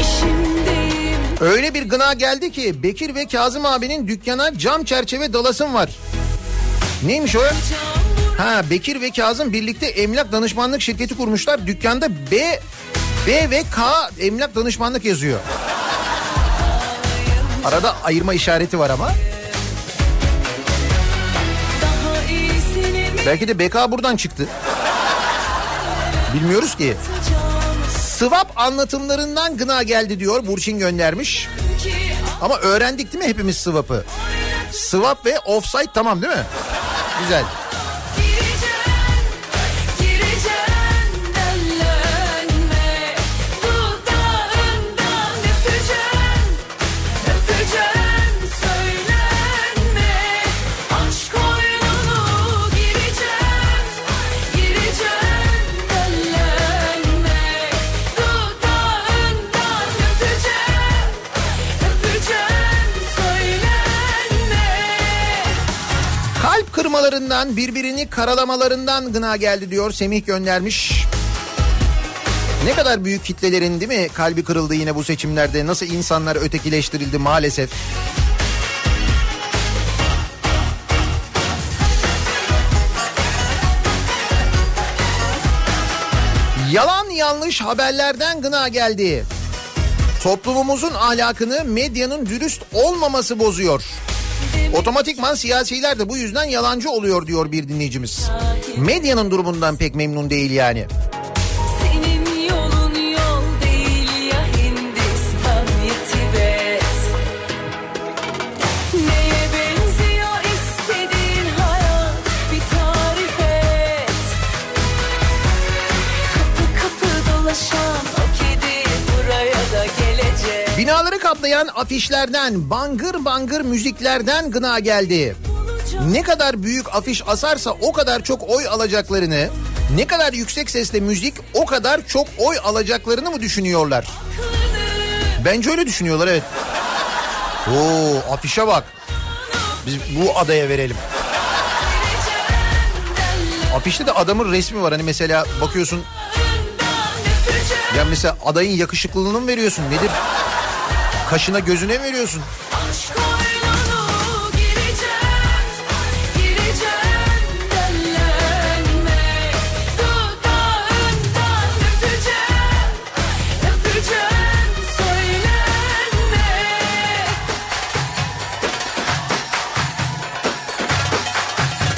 İşimdeyim Öyle bir gına geldi ki Bekir ve Kazım abinin dükkana cam çerçeve dalasım var. Neymiş o? Ha Bekir ve Kazım birlikte emlak danışmanlık şirketi kurmuşlar. Dükkanda B B ve K emlak danışmanlık yazıyor. Arada ayırma işareti var ama. Belki de BK buradan çıktı. Bilmiyoruz ki. Swap anlatımlarından gına geldi diyor Burçin göndermiş. Ama öğrendik değil mi hepimiz swap'ı? Swap ve offside tamam değil mi? Güzel. Kalp kırmalarından birbirini karalamalarından gına geldi diyor Semih göndermiş. Ne kadar büyük kitlelerin değil mi kalbi kırıldı yine bu seçimlerde nasıl insanlar ötekileştirildi maalesef. Yalan yanlış haberlerden gına geldi. Toplumumuzun ahlakını medyanın dürüst olmaması bozuyor. Otomatikman siyasiler de bu yüzden yalancı oluyor diyor bir dinleyicimiz. Medyanın durumundan pek memnun değil yani. Kaplayan afişlerden, bangır bangır müziklerden gına geldi. Ne kadar büyük afiş asarsa o kadar çok oy alacaklarını, ne kadar yüksek sesle müzik o kadar çok oy alacaklarını mı düşünüyorlar? Bence öyle düşünüyorlar evet. Oo afişe bak. Biz bu adaya verelim. Afişte de adamın resmi var. Hani mesela bakıyorsun ya mesela adayın yakışıklılığını mı veriyorsun? Nedir? Kaşına gözüne veriyorsun?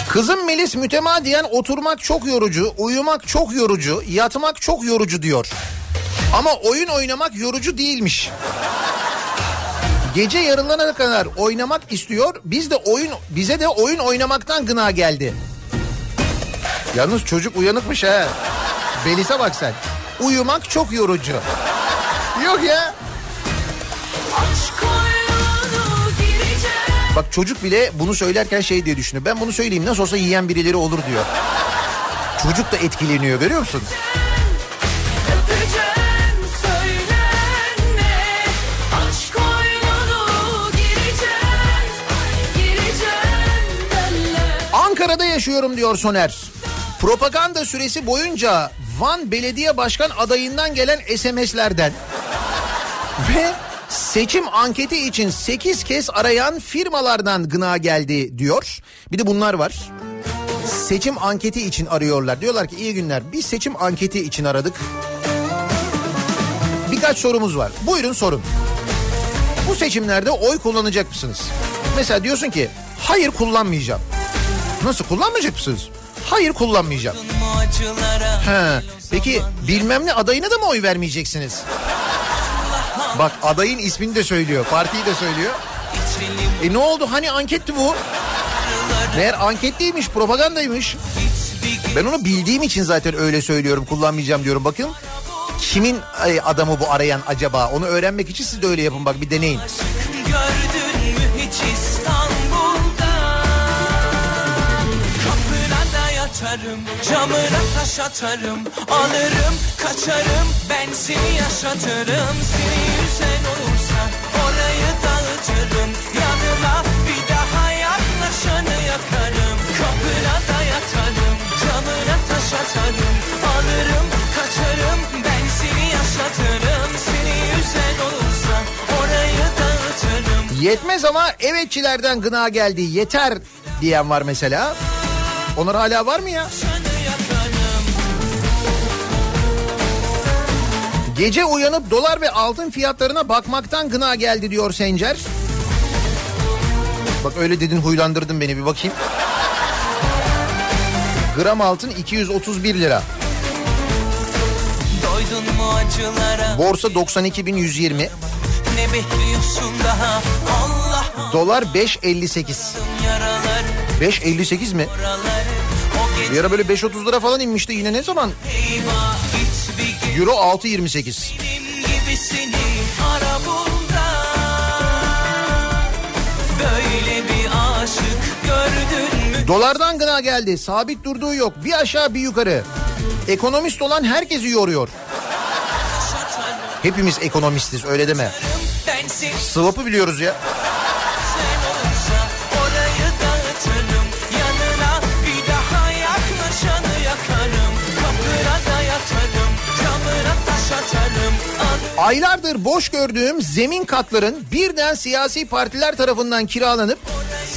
Kızım Melis mütemadiyen oturmak çok yorucu, uyumak çok yorucu, yatmak çok yorucu diyor. Ama oyun oynamak yorucu değilmiş. Gece yarılarına kadar oynamak istiyor. Biz de oyun bize de oyun oynamaktan gına geldi. Yalnız çocuk uyanıkmış ha. Belis'e bak sen. Uyumak çok yorucu. Yok ya. Bak çocuk bile bunu söylerken şey diye düşünüyor. Ben bunu söyleyeyim nasıl olsa yiyen birileri olur diyor. Çocuk da etkileniyor görüyor musun? Öpeceksin Ankara'da yaşıyorum diyor Soner. Propaganda süresi boyunca Van Belediye Başkan adayından gelen SMS'lerden *laughs* ve seçim anketi için 8 kez arayan firmalardan gına geldi diyor. Bir de bunlar var. Seçim anketi için arıyorlar. Diyorlar ki iyi günler biz seçim anketi için aradık. Birkaç sorumuz var. Buyurun sorun. Bu seçimlerde oy kullanacak mısınız? Mesela diyorsun ki hayır kullanmayacağım. Nasıl kullanmayacak mısınız? Hayır kullanmayacağım. He, peki bilmem ne adayına da mı oy vermeyeceksiniz? Bak adayın ismini de söylüyor, partiyi de söylüyor. E ne oldu hani anketti bu? Meğer anket değilmiş, propagandaymış. Ben onu bildiğim için zaten öyle söylüyorum, kullanmayacağım diyorum. Bakın kimin ay, adamı bu arayan acaba? Onu öğrenmek için siz de öyle yapın bak bir deneyin. Gördün da yatarım Camına taş atarım Alırım kaçarım Ben seni yaşatırım. Seni yüzen olursa Orayı dağıtırım Yanıma bir daha yaklaşanı yakarım. Kapına da yatarım Camına taş atarım Alırım kaçarım Ben seni yaşatırım. Seni yüzen olursa Orayı dağıtırım. Yetmez ama evetçilerden gına geldi, yeter diyen var mesela. Onlar hala var mı ya? Gece uyanıp dolar ve altın fiyatlarına bakmaktan gına geldi diyor Sencer. Bak öyle dedin huylandırdın beni bir bakayım. Gram altın 231 lira. Borsa 92.120. Ne bekliyorsun daha Allah Dolar 5.58. yaraları 5.58 mi? Oraları O gece Bir ara böyle 5.30 lira falan inmişti yine ne zaman? Euro 6.28. benim gibisini ara bunda Böyle bir aşık gördün mü Dolardan gına geldi. Sabit durduğu yok. Bir aşağı bir yukarı. Ekonomist olan herkesi yoruyor. Hepimiz ekonomistiz öyle deme. Sıvapı biliyoruz ya. Aylardır boş gördüğüm zemin katların birden siyasi partiler tarafından kiralanıp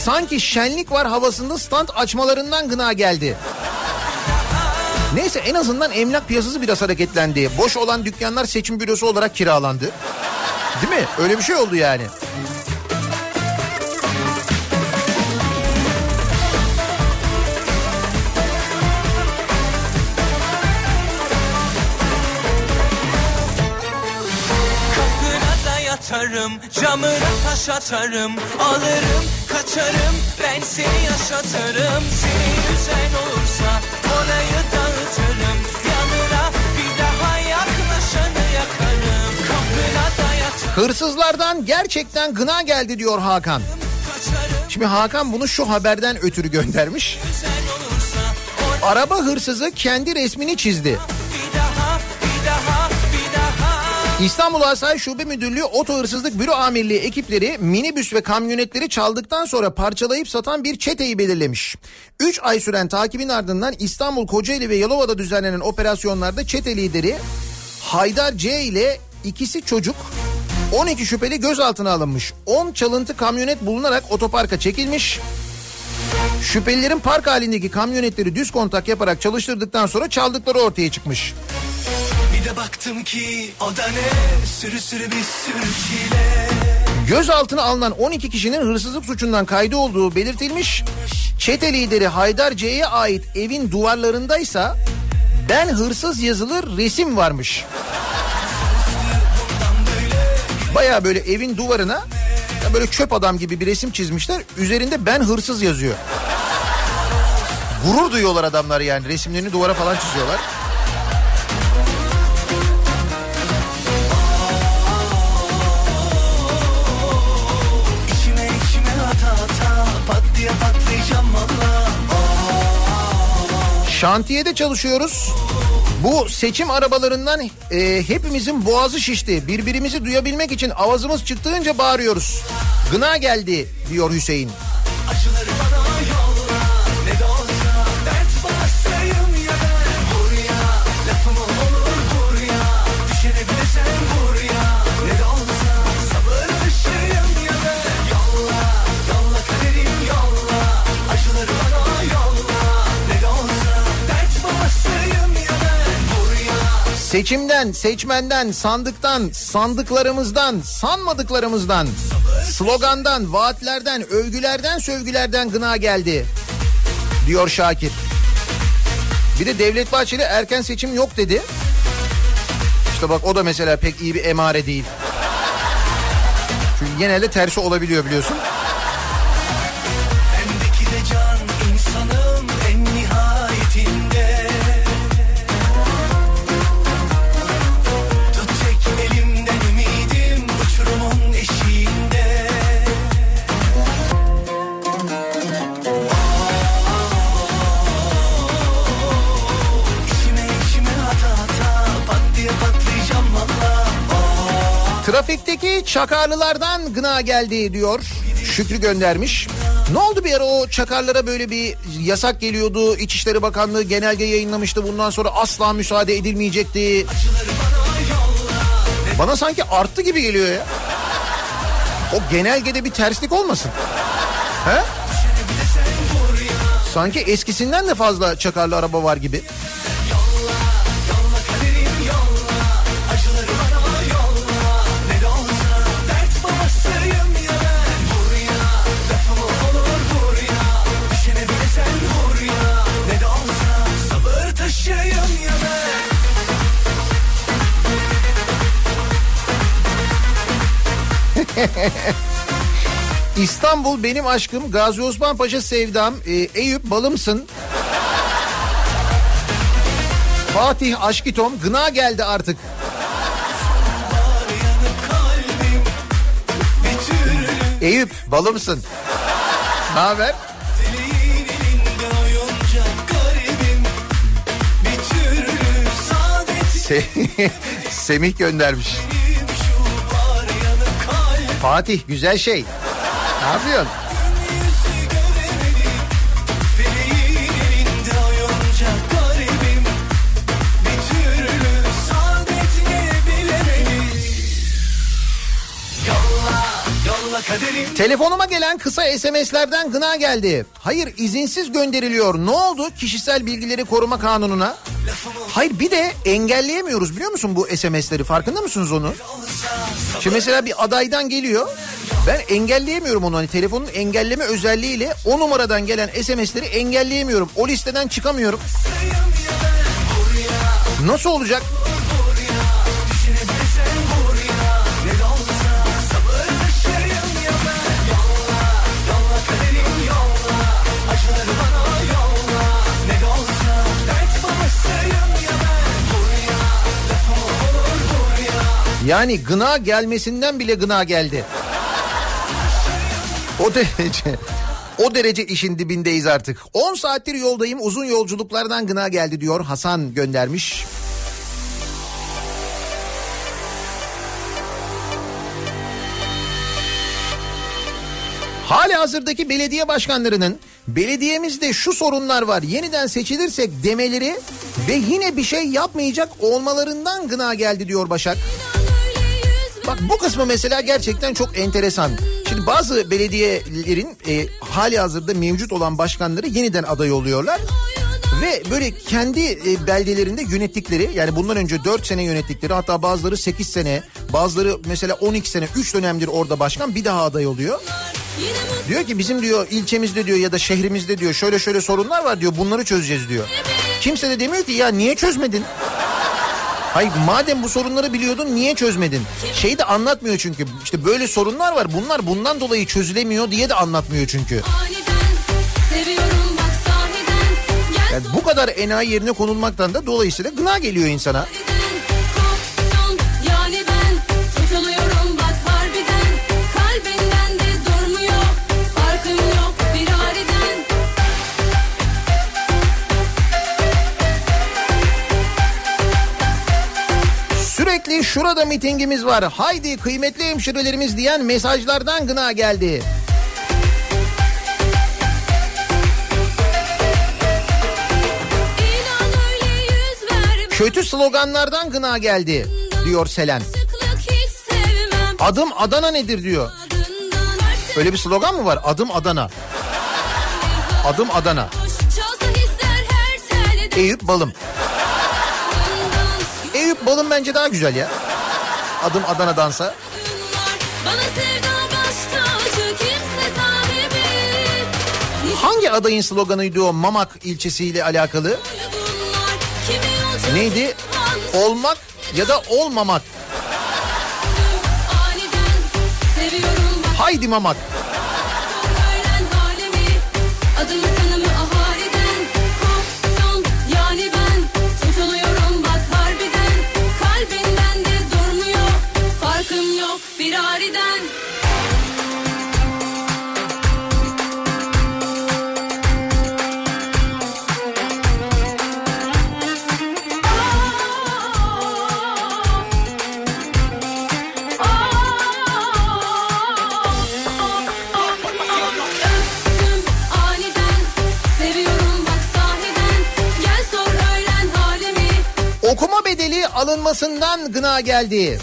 sanki şenlik var havasında stand açmalarından gına geldi. Neyse en azından emlak piyasası biraz hareketlendi. Boş olan dükkanlar seçim bürosu olarak kiralandı. Değil mi? Öyle bir şey oldu yani. Yatarım, camına taş atarım Alırım, kaçarım, ben seni yaşatırım Seni yüzen olursa orayı dağıtırım Yanına bir daha yaklaşanı yakarım Kapına da yatarım, Hırsızlardan gerçekten gına geldi diyor Hakan. Şimdi Hakan bunu şu haberden ötürü göndermiş. Araba hırsızı kendi resmini çizdi. İstanbul Asayiş Şube Müdürlüğü Oto Hırsızlık Büro Amirliği ekipleri minibüs ve kamyonetleri çaldıktan sonra parçalayıp satan bir çeteyi belirlemiş. 3 ay süren takibin ardından İstanbul, Kocaeli ve Yalova'da düzenlenen operasyonlarda çete lideri Haydar C ile ikisi çocuk 12 şüpheli gözaltına alınmış. 10 çalıntı kamyonet bulunarak otoparka çekilmiş. Şüphelilerin park halindeki kamyonetleri düz kontak yaparak çalıştırdıktan sonra çaldıkları ortaya çıkmış. Bir de baktım ki o da ne sürü sürü bir sürü çile Gözaltına alınan 12 kişinin hırsızlık suçundan kaydı olduğu belirtilmiş. Çete lideri Haydar C'ye ait evin duvarlarındaysa ben hırsız yazılı resim varmış. Baya böyle evin duvarına böyle çöp adam gibi bir resim çizmişler. Üzerinde ben hırsız yazıyor. Gurur duyuyorlar adamlar yani resimlerini duvara falan çiziyorlar. Şantiyede çalışıyoruz. Bu seçim arabalarından e, hepimizin boğazı şişti. Birbirimizi duyabilmek için avazımız çıktığınca bağırıyoruz. Gına geldi diyor Hüseyin. Acıları Seçimden, seçmenden, sandıktan, sandıklarımızdan, sanmadıklarımızdan, slogandan, vaatlerden, övgülerden, sövgülerden gına geldi. Diyor Şakir. Bir de Devlet Bahçeli erken seçim yok dedi. İşte bak o da mesela pek iyi bir emare değil. Çünkü genelde tersi olabiliyor biliyorsun. Trafikteki çakarlılardan gına geldi diyor. Şükrü göndermiş. Ne oldu bir ara o çakarlara böyle bir yasak geliyordu. İçişleri Bakanlığı genelge yayınlamıştı. Bundan sonra asla müsaade edilmeyecekti. Bana sanki arttı gibi geliyor ya. O genelgede bir terslik olmasın. He? Sanki eskisinden de fazla çakarlı araba var gibi. *laughs* İstanbul benim aşkım, Gazi Osman Paşa sevdam, e, Eyüp balımsın. Fatih Aşkitom gına geldi artık. Eyüp balımsın. Ne haber? dileğin *laughs* elinde Fatih güzel şey. Ne yapıyorsun? Telefonuma gelen kısa SMS'lerden gına geldi. Hayır izinsiz gönderiliyor. Ne oldu kişisel bilgileri koruma kanununa? Hayır bir de engelleyemiyoruz biliyor musun bu SMS'leri farkında mısınız onu? Şimdi mesela bir adaydan geliyor. Ben engelleyemiyorum onu hani telefonun engelleme özelliğiyle o numaradan gelen SMS'leri engelleyemiyorum. O listeden çıkamıyorum. Nasıl olacak? Yani gına gelmesinden bile gına geldi. O derece. O derece işin dibindeyiz artık. 10 saattir yoldayım uzun yolculuklardan gına geldi diyor Hasan göndermiş. Hali hazırdaki belediye başkanlarının belediyemizde şu sorunlar var yeniden seçilirsek demeleri ve yine bir şey yapmayacak olmalarından gına geldi diyor Başak. Bak bu kısmı mesela gerçekten çok enteresan. Şimdi bazı belediyelerin e, hali hazırda mevcut olan başkanları yeniden aday oluyorlar. Ve böyle kendi e, beldelerinde yönettikleri yani bundan önce 4 sene yönettikleri hatta bazıları 8 sene bazıları mesela 12 sene 3 dönemdir orada başkan bir daha aday oluyor. Diyor ki bizim diyor ilçemizde diyor ya da şehrimizde diyor şöyle şöyle sorunlar var diyor bunları çözeceğiz diyor. Kimse de demiyor ki ya niye çözmedin? Hayır madem bu sorunları biliyordun niye çözmedin? Şeyi de anlatmıyor çünkü. İşte böyle sorunlar var. Bunlar bundan dolayı çözülemiyor diye de anlatmıyor çünkü. Yani bu kadar enayi yerine konulmaktan da dolayısıyla gına geliyor insana. kopsun şurada mitingimiz var. Haydi kıymetli hemşirelerimiz diyen mesajlardan gına geldi. Kötü sloganlardan gına geldi diyor Selen. Adım Adana nedir diyor. Öyle bir slogan mı var? Adım Adana. Adım Adana. Eyüp Balım. Balım bence daha güzel ya. Adım Adana'dansa. Kimse sahibi Hangi adayın sloganıydı o Mamak ilçesiyle alakalı? Neydi? Olmak ya da olmamak. Haydi Mamak. Alınmasından gına geldi.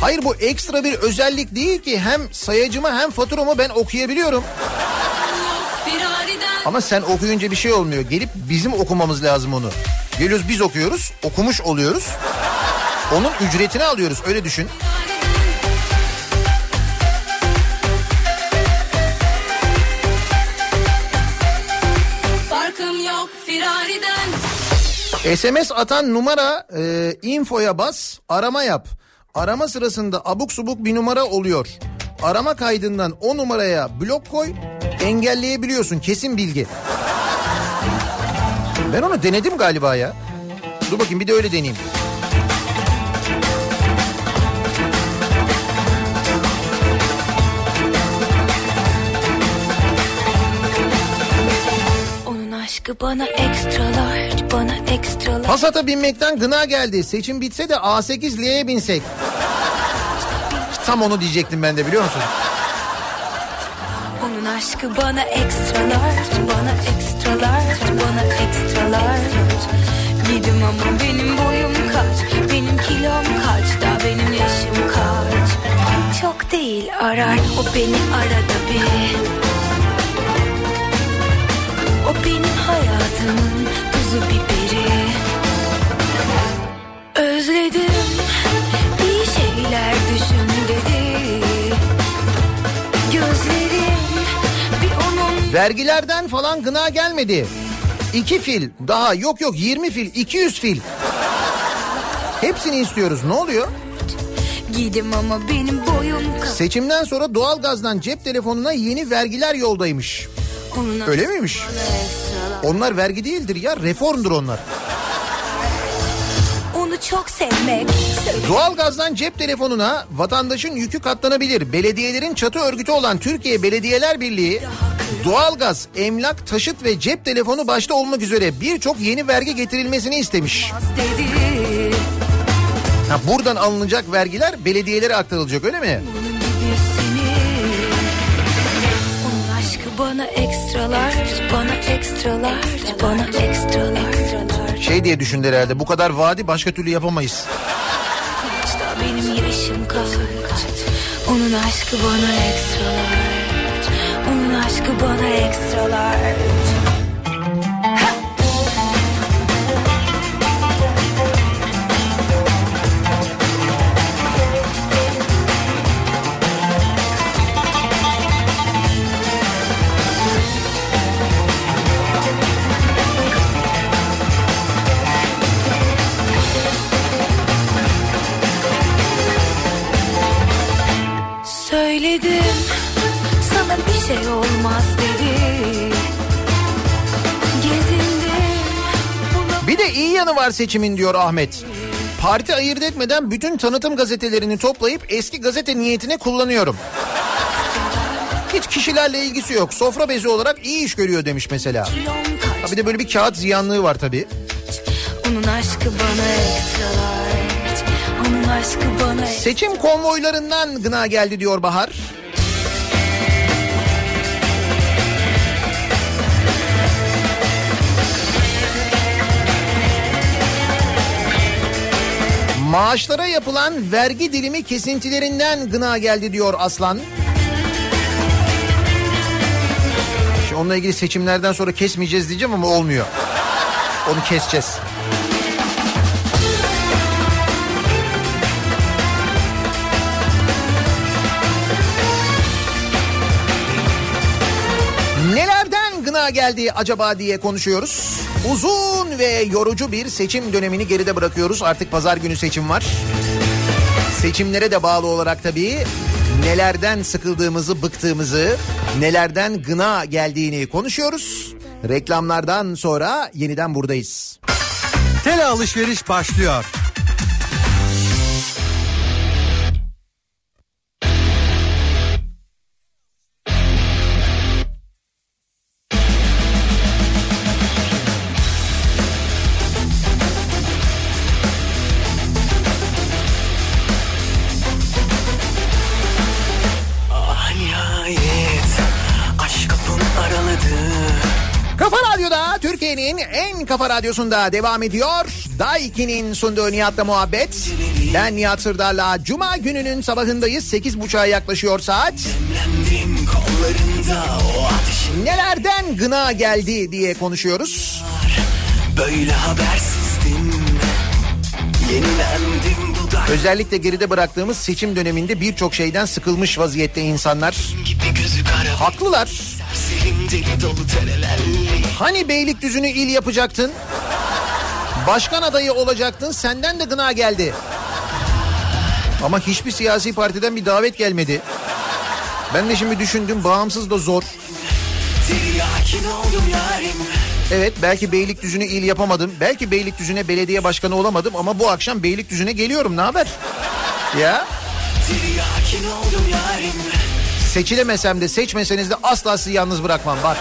Hayır bu ekstra bir özellik değil ki hem sayacımı hem faturamı ben okuyabiliyorum. Ama sen okuyunca bir şey olmuyor. Gelip bizim okumamız lazım onu. Geliyoruz biz okuyoruz, okumuş oluyoruz. Onun ücretini alıyoruz öyle düşün. SMS atan numara e, infoya bas arama yap. Arama sırasında abuk subuk bir numara oluyor. Arama kaydından o numaraya blok koy engelleyebiliyorsun kesin bilgi. Ben onu denedim galiba ya. Dur bakayım bir de öyle deneyeyim. Onun aşkı bana extra Passat'a binmekten gına geldi. Seçim bitse de A8 L'ye binsek. Tam onu diyecektim ben de biliyor musun? Onun aşkı bana extra large Bana extra large Bana extra large Gidim ama benim boyum kaç Benim kilom kaç Da benim yaşım kaç Çok değil arar O beni arada bir O benim hayatımın Vergilerden falan gına gelmedi. İki fil daha yok yok 20 fil 200 fil. Hepsini istiyoruz ne oluyor? Giydim ama benim boyum. Seçimden sonra doğalgazdan cep telefonuna yeni vergiler yoldaymış. Onun Öyle miymiş? Onlar vergi değildir ya reformdur onlar. Çok sevmek. Doğalgazdan cep telefonuna vatandaşın yükü katlanabilir. Belediyelerin çatı örgütü olan Türkiye Belediyeler Birliği doğalgaz, emlak, taşıt ve cep telefonu başta olmak üzere birçok yeni vergi getirilmesini istemiş. Ha, buradan alınacak vergiler belediyelere aktarılacak öyle mi? Aşkı bana extra large. Bana extra large. Bana extra large. Şey diye düşündü herhalde bu kadar vadi başka türlü yapamayız. Benim yaşım kaç. Onun aşkı bana extra large. Onun aşkı bana extra Söyledim sana bir şey olmaz dedi. Gezindim Bir de iyi yanı var seçimin diyor Ahmet. Parti ayırt etmeden bütün tanıtım gazetelerini toplayıp eski gazete niyetine kullanıyorum. Hiç kişilerle ilgisi yok. Sofra bezi olarak iyi iş görüyor demiş mesela. Ha bir de böyle bir kağıt ziyanlığı var tabii. Onun aşkı bana extra Seçim konvoylarından gına geldi diyor Bahar. Maaşlara yapılan vergi dilimi kesintilerinden gına geldi diyor Aslan. Şimdi onunla ilgili seçimlerden sonra kesmeyeceğiz diyeceğim ama olmuyor. Onu keseceğiz. Geldi acaba diye konuşuyoruz. Uzun ve yorucu bir seçim dönemini geride bırakıyoruz. Artık pazar günü seçim var. Seçimlere de bağlı olarak tabii nelerden sıkıldığımızı, bıktığımızı, nelerden gına geldiğini konuşuyoruz. Reklamlardan sonra yeniden buradayız. Tele alışveriş başlıyor. Kafa radyosunda devam ediyor. Daiki'nin sunduğu Nihat'la muhabbet. Ben Nihat Sırdar'la Cuma gününün sabahındayız. 8.30'a yaklaşıyor saat. Nelerden gına geldi diye konuşuyoruz. Böyle habersizdim Yenilendim Özellikle geride bıraktığımız seçim döneminde birçok şeyden sıkılmış vaziyette insanlar. Haklılar. Serserim deli dolu terelelli Hani Beylikdüzü'nü il yapacaktın? Başkan adayı olacaktın senden de gına geldi. Ama hiçbir siyasi partiden bir davet gelmedi. Ben de şimdi düşündüm bağımsız da zor. Evet belki Beylikdüzü'nü il yapamadım. Belki Beylikdüzü'ne belediye başkanı olamadım ama bu akşam Beylikdüzü'ne geliyorum ne haber? Ya seçilemesem de seçmeseniz de asla sizi yalnız bırakmam bak.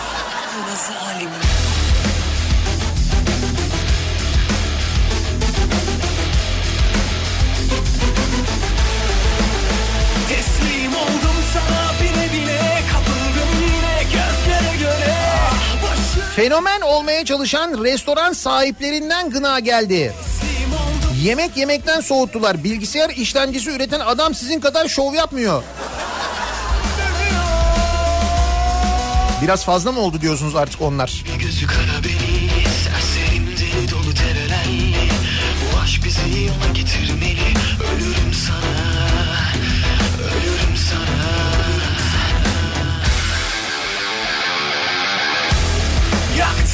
Fenomen olmaya çalışan restoran sahiplerinden gına geldi. Yemek yemekten soğuttular. Bilgisayar işlemcisi üreten adam sizin kadar şov yapmıyor. Biraz fazla mı oldu diyorsunuz artık onlar? Gözü kara beni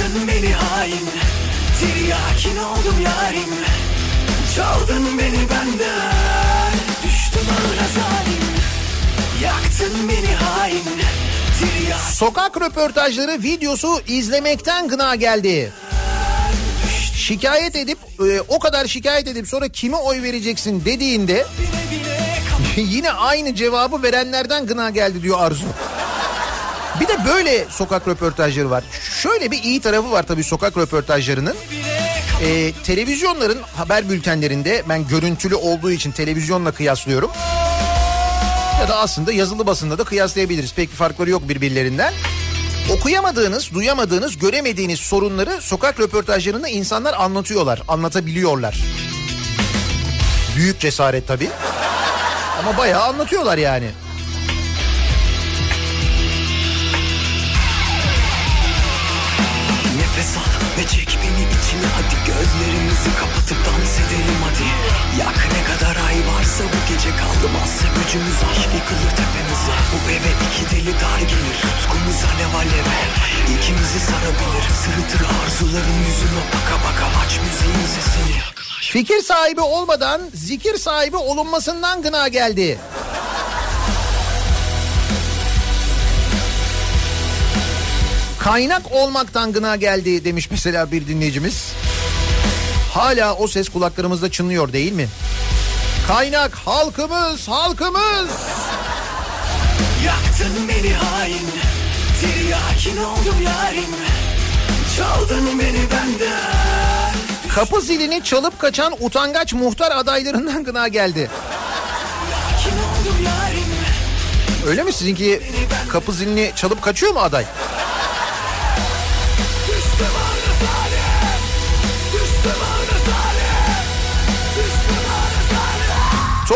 Yaktın beni hain Tiryakin oldum yarim Çaldın beni benden Düştüm ağına zalim Yaktın beni hain Tiryakin Sokak röportajları videosu izlemekten gına geldi. Şikayet edip e, o kadar şikayet edip sonra kime oy vereceksin dediğinde *laughs* yine aynı cevabı verenlerden gına geldi diyor Arzu. Bir de böyle sokak röportajları var. Şöyle bir iyi tarafı var tabii sokak röportajlarının. Ee, televizyonların haber bültenlerinde ben görüntülü olduğu için televizyonla kıyaslıyorum. Ya da aslında yazılı basında da kıyaslayabiliriz. Pek bir farkları yok birbirlerinden. Okuyamadığınız, duyamadığınız, göremediğiniz sorunları sokak röportajlarında insanlar anlatıyorlar, anlatabiliyorlar. Büyük cesaret tabii. Ama bayağı anlatıyorlar yani. Hadi Gözlerimizi kapatıp dans edelim hadi. Yak ne kadar ay varsa bu gece kalmazsa Gücümüz aşk yıkılır tepemize. Bu eve iki deli dar gelir. Tutkumuz alev aleve İkimizi sarabilir. Sırıtır arzuların yüzüne baka baka. Aç müziğin sesini. Fikir sahibi olmadan zikir sahibi olunmasından gına geldi. Kaynak olmaktan gına geldi demiş mesela bir dinleyicimiz. Hala o ses kulaklarımızda çınlıyor değil mi? Kaynak halkımız, halkımız. Yaktın beni hain Tiryakin oldum yarim Çaldın beni benden Kapı zilini çalıp kaçan utangaç muhtar adaylarından gına geldi. Öyle mi sizinki kapı zilini çalıp kaçıyor mu aday?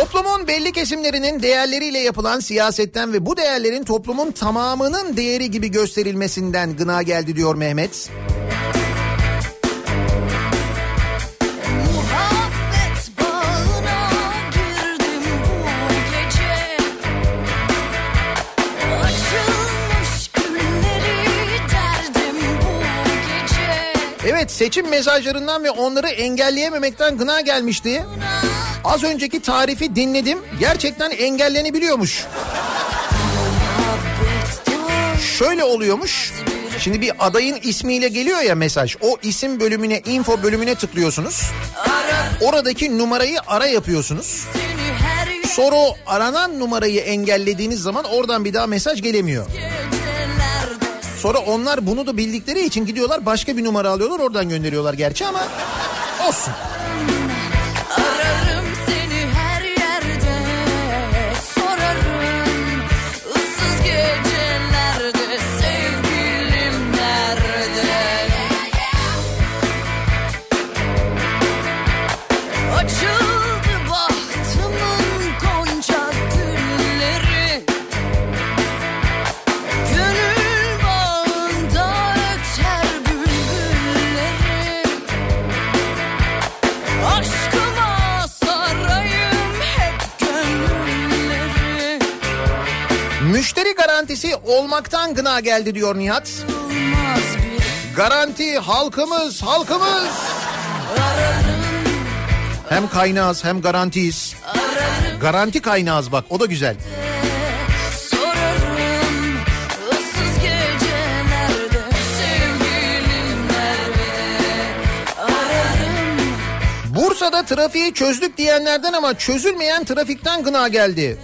Toplumun belli kesimlerinin değerleriyle yapılan siyasetten ve bu değerlerin toplumun tamamının değeri gibi gösterilmesinden gına geldi diyor Mehmet. Evet seçim mesajlarından ve onları engelleyememekten gına gelmişti. Az önceki tarifi dinledim. Gerçekten engellenebiliyormuş. Şöyle oluyormuş. Şimdi bir adayın ismiyle geliyor ya mesaj. O isim bölümüne, info bölümüne tıklıyorsunuz. Oradaki numarayı ara yapıyorsunuz. Sonra o aranan numarayı engellediğiniz zaman oradan bir daha mesaj gelemiyor. Sonra onlar bunu da bildikleri için gidiyorlar başka bir numara alıyorlar oradan gönderiyorlar gerçi ama olsun. Garantisi olmaktan gına geldi diyor Nihat. Garanti halkımız halkımız. Hem kaynağız hem garantiyiz. Garanti kaynağız bak o da güzel. Bursa'da trafiği çözdük diyenlerden ama çözülmeyen trafikten gına geldi.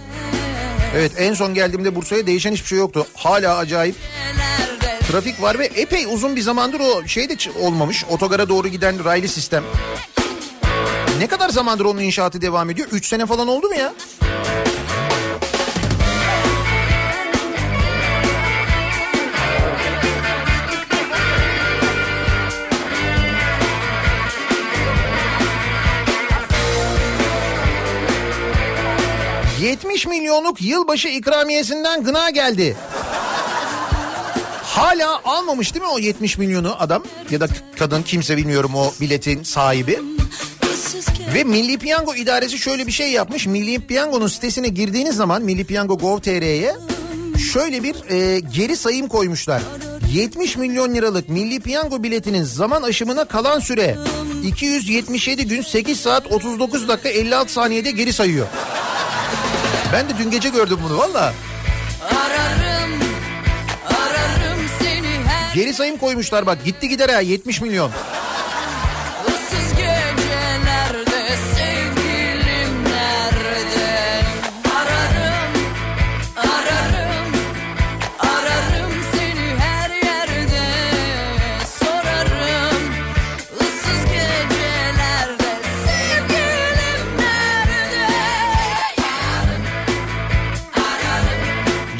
Evet en son geldiğimde Bursa'ya değişen hiçbir şey yoktu. Hala acayip trafik var ve epey uzun bir zamandır o şey de olmamış. Otogara doğru giden raylı sistem. Ne kadar zamandır onun inşaatı devam ediyor? 3 sene falan oldu mu ya? ...70 milyonluk yılbaşı ikramiyesinden gına geldi. Hala almamış değil mi o 70 milyonu adam ya da kadın kimse bilmiyorum o biletin sahibi. Ve Milli Piyango İdaresi şöyle bir şey yapmış. Milli Piyango'nun sitesine girdiğiniz zaman Milli Piyango Gov.tr'ye şöyle bir e, geri sayım koymuşlar. 70 milyon liralık Milli Piyango biletinin zaman aşımına kalan süre 277 gün 8 saat 39 dakika 56 saniyede geri sayıyor. Ben de dün gece gördüm bunu valla. Ararım ararım seni her Geri sayım koymuşlar bak gitti gider ha 70 milyon.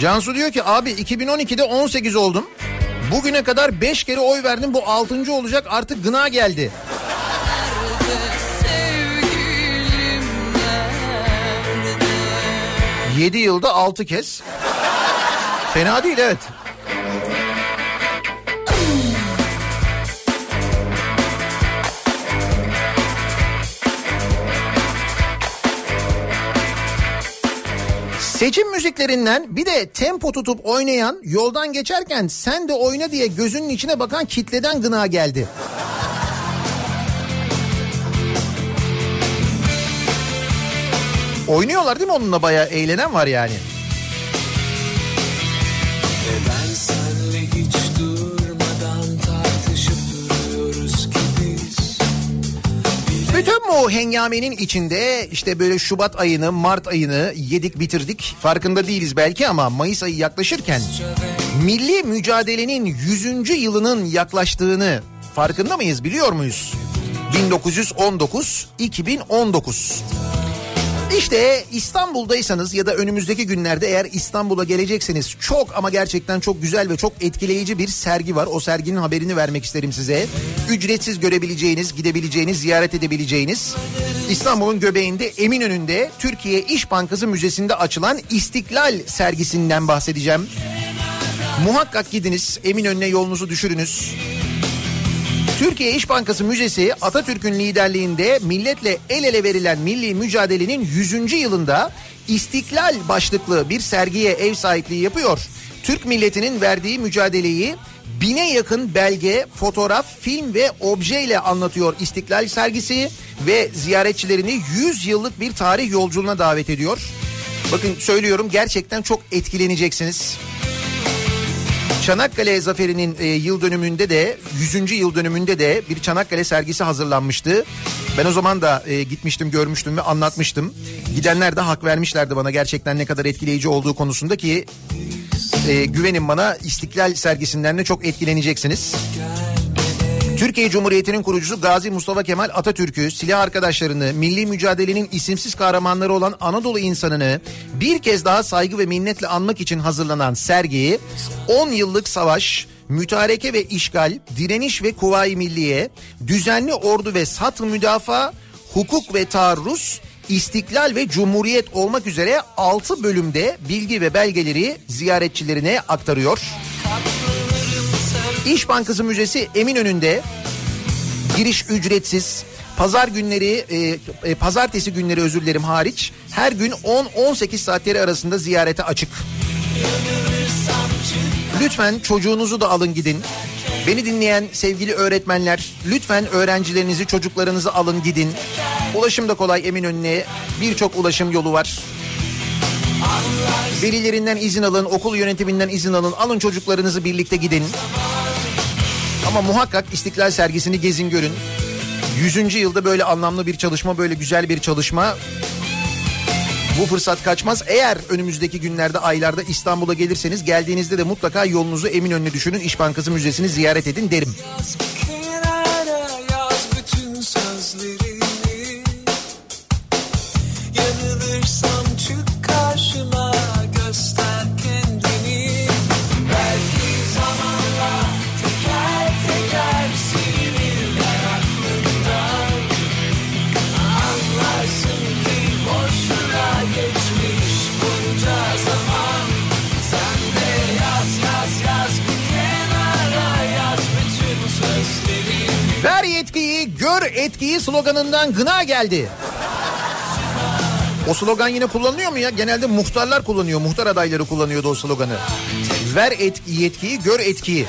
Cansu diyor ki abi 2012'de 18 oldum. Bugüne kadar 5 kere oy verdim bu 6. olacak artık gına geldi. 7 yılda 6 kez. Fena değil evet. Seçim müziklerinden bir de tempo tutup oynayan yoldan geçerken sen de oyna diye gözünün içine bakan kitleden gına geldi. Oynuyorlar değil mi onunla bayağı eğlenen var yani. Bütün bu hengamenin içinde işte böyle Şubat ayını, Mart ayını yedik bitirdik. Farkında değiliz belki ama Mayıs ayı yaklaşırken milli mücadelenin 100. yılının yaklaştığını farkında mıyız biliyor muyuz? 1919-2019. İşte İstanbul'daysanız ya da önümüzdeki günlerde eğer İstanbul'a gelecekseniz çok ama gerçekten çok güzel ve çok etkileyici bir sergi var. O serginin haberini vermek isterim size. Ücretsiz görebileceğiniz, gidebileceğiniz, ziyaret edebileceğiniz İstanbul'un göbeğinde Eminönü'nde Türkiye İş Bankası Müzesi'nde açılan İstiklal sergisinden bahsedeceğim. Muhakkak gidiniz Eminönü'ne yolunuzu düşürünüz. Türkiye İş Bankası Müzesi Atatürk'ün liderliğinde milletle el ele verilen milli mücadelenin 100. yılında İstiklal başlıklı bir sergiye ev sahipliği yapıyor. Türk milletinin verdiği mücadeleyi Bine yakın belge, fotoğraf, film ve objeyle anlatıyor İstiklal sergisi ve ziyaretçilerini 100 yıllık bir tarih yolculuğuna davet ediyor. Bakın söylüyorum gerçekten çok etkileneceksiniz. Çanakkale Zaferi'nin e, yıl dönümünde de 100. yıl dönümünde de bir Çanakkale sergisi hazırlanmıştı. Ben o zaman da e, gitmiştim, görmüştüm ve anlatmıştım. Gidenler de hak vermişlerdi bana gerçekten ne kadar etkileyici olduğu konusunda ki e, güvenin bana İstiklal sergisinden de çok etkileneceksiniz. Türkiye Cumhuriyeti'nin kurucusu Gazi Mustafa Kemal Atatürk'ü, silah arkadaşlarını, milli mücadelenin isimsiz kahramanları olan Anadolu insanını bir kez daha saygı ve minnetle anmak için hazırlanan sergiyi 10 yıllık savaş, mütareke ve işgal, direniş ve kuvayi milliye, düzenli ordu ve sat müdafaa, hukuk ve taarruz, İstiklal ve Cumhuriyet olmak üzere 6 bölümde bilgi ve belgeleri ziyaretçilerine aktarıyor. İş Bankası Müzesi Eminönü'nde giriş ücretsiz. Pazar günleri, e, e, pazartesi günleri özür dilerim hariç her gün 10-18 saatleri arasında ziyarete açık. Lütfen çocuğunuzu da alın gidin. Beni dinleyen sevgili öğretmenler lütfen öğrencilerinizi çocuklarınızı alın gidin. Ulaşım da kolay Eminönü'ne birçok ulaşım yolu var. Velilerinden izin alın, okul yönetiminden izin alın, alın çocuklarınızı birlikte gidin. Ama muhakkak İstiklal sergisini gezin görün. 100. yılda böyle anlamlı bir çalışma, böyle güzel bir çalışma. Bu fırsat kaçmaz. Eğer önümüzdeki günlerde, aylarda İstanbul'a gelirseniz geldiğinizde de mutlaka yolunuzu Eminönü'ne düşünün. İş Bankası Müzesi'ni ziyaret edin derim. Yanılırsam çık karşıma gör etkiyi sloganından gına geldi. O slogan yine kullanılıyor mu ya? Genelde muhtarlar kullanıyor. Muhtar adayları kullanıyordu o sloganı. Ver etki, yetkiyi, gör etkiyi.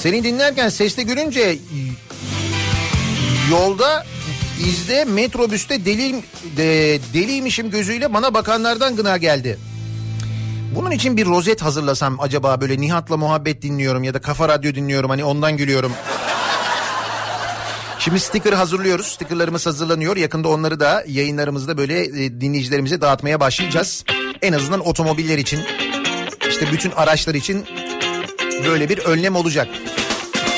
Seni dinlerken sesli görünce yolda izde metrobüste deli, de, deliymişim gözüyle bana bakanlardan gına geldi. Bunun için bir rozet hazırlasam acaba böyle Nihat'la muhabbet dinliyorum ya da Kafa Radyo dinliyorum hani ondan gülüyorum. Şimdi sticker hazırlıyoruz. Stickerlarımız hazırlanıyor. Yakında onları da yayınlarımızda böyle e, dinleyicilerimize dağıtmaya başlayacağız. En azından otomobiller için işte bütün araçlar için böyle bir önlem olacak.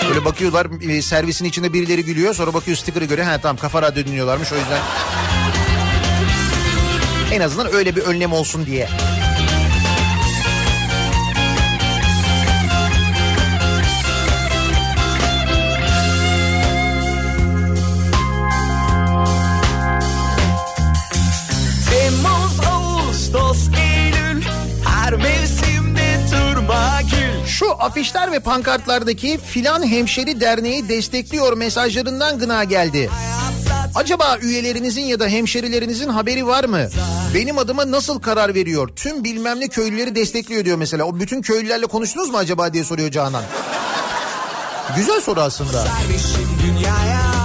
Böyle bakıyorlar e, servisin içinde birileri gülüyor sonra bakıyor sticker'ı göre ha tamam kafa radyo dinliyorlarmış o yüzden. En azından öyle bir önlem olsun diye. Afişler ve pankartlardaki filan hemşeri derneği destekliyor mesajlarından gına geldi. Acaba üyelerinizin ya da hemşerilerinizin haberi var mı? Benim adıma nasıl karar veriyor? Tüm bilmem ne köylüleri destekliyor diyor mesela. O bütün köylülerle konuştunuz mu acaba diye soruyor Canan. Güzel soru aslında. Vermişim dünyaya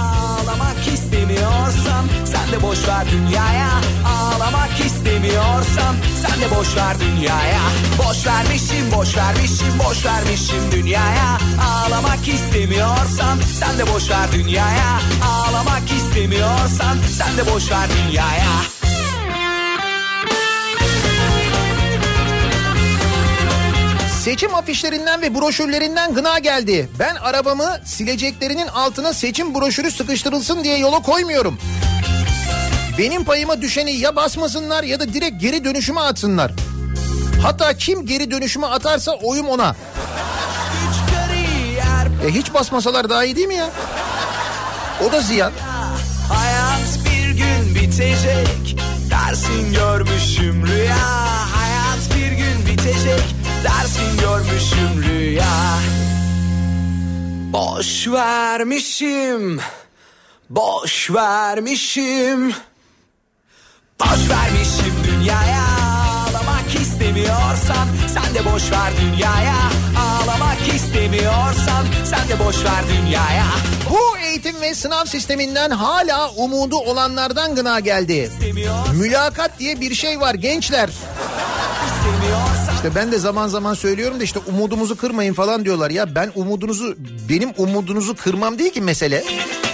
Ağlamak istemiyorsam Sen de boş ver dünyaya. Ağlamak istemiyorsam Sen de boş ver dünyaya. Boş vermişim boş vermişim boş vermişim dünyaya. Ağlamak istemiyorsam Sen de boş ver dünyaya. Ağlamak istemiyorsan Sen de boş ver dünyaya Seçim afişlerinden ve broşürlerinden gına geldi. Ben arabamı sileceklerinin altına seçim broşürü sıkıştırılsın diye yola koymuyorum. Benim payıma düşeni ya basmasınlar ya da direkt geri dönüşüme atsınlar. Hatta kim geri dönüşüme atarsa oyum ona. E hiç basmasalar daha iyi değil mi ya? O da ziyan. Hayat bir gün bitecek Dersin görmüşüm rüya Hayat bir gün bitecek Dersin görmüşüm rüya. Boş vermişim Boş vermişim. Boş vermişim dünyaya. Ağlamak istemiyorsan Sen de boş ver dünyaya. Ağlamak istemiyorsan Sen de boş ver dünyaya. Bu eğitim ve sınav sisteminden hala umudu olanlardan gına geldi. Mülakat diye bir şey var gençler. İşte ben de zaman zaman söylüyorum da işte umudumuzu kırmayın falan diyorlar. Ya ben umudunuzu benim umudunuzu kırmam değil ki mesele.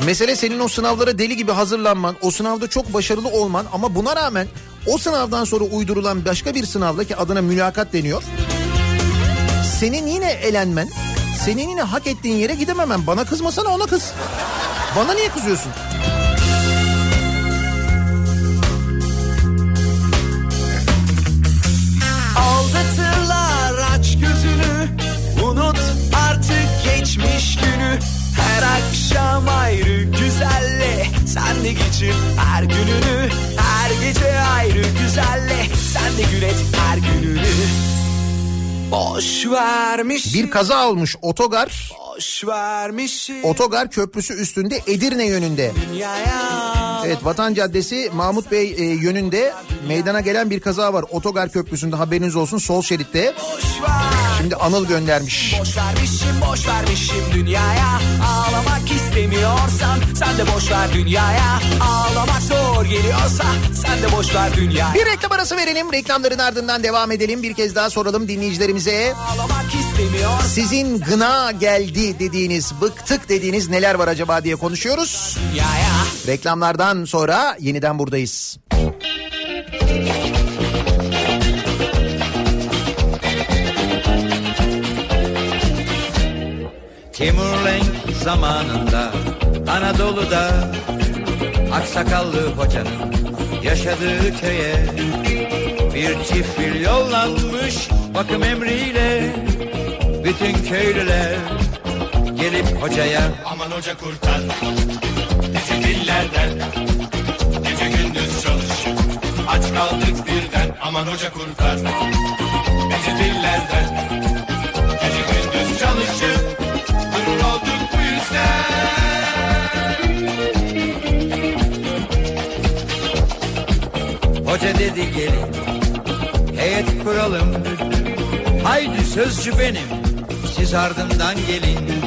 Mesele senin o sınavlara deli gibi hazırlanman, o sınavda çok başarılı olman ama buna rağmen o sınavdan sonra uydurulan başka bir sınavda ki adına mülakat deniyor. Senin yine elenmen, senin yine hak ettiğin yere gidememen. Bana kızmasana ona kız. Bana niye kızıyorsun? Geçir her gününü Her gece ayrı güzelle. Sen de gül et her gününü. Boş vermiş Bir kaza olmuş otogar. Boş vermişim. Otogar köprüsü üstünde Edirne yönünde. dünyaya Evet Vatan Caddesi Mahmut Bey e, yönünde meydana gelen bir kaza var. Otogar köprüsünde haberiniz olsun sol şeritte. Şimdi Anıl göndermiş. Boş vermişim boş vermişim dünyaya Ağlamak istemiyorsan sen de boş ver dünyaya Ağlamak zor geliyorsa sen de boş ver dünyaya Bir reklam arası verelim. Reklamların ardından devam edelim. Bir kez daha soralım dinleyicilerimize. Sizin gına geldi dediğiniz, bıktık dediğiniz neler var acaba diye konuşuyoruz. dünyaya Reklamlardan sonra yeniden buradayız. Timur Lenk zamanında Anadolu'da Aksakallı hocanın yaşadığı köye Bir çift fil yollanmış bakım emriyle Bütün köylüler gelip hocaya Aman hoca kurtar bizi dillerden Gece gündüz çalış Aç kaldık birden. Aman hoca kurtar. Bizi dillerden. Gece gündüz çalışıp Durur olduk bu yüzden. Hoca dedi gelin heyet kuralım. Haydi sözcü benim siz ardından gelin.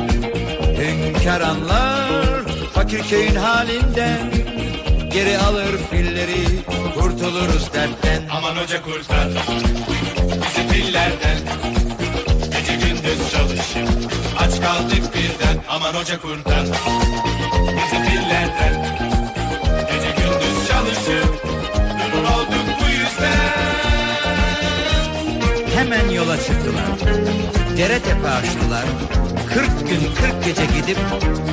Hünkar anlar fakir köyün halinden Geri alır filleri kurtuluruz dertten. Aman hoca kurtar. Bizi dillerden Gece gündüz çalışıp Aç kaldık birden. Aman hoca kurtar. Bizi dillerden Gece gündüz çalışıp Durur olduk bu yüzden. Hemen yola çıktılar. Dere tepe açtılar Kırk gün kırk gece gidip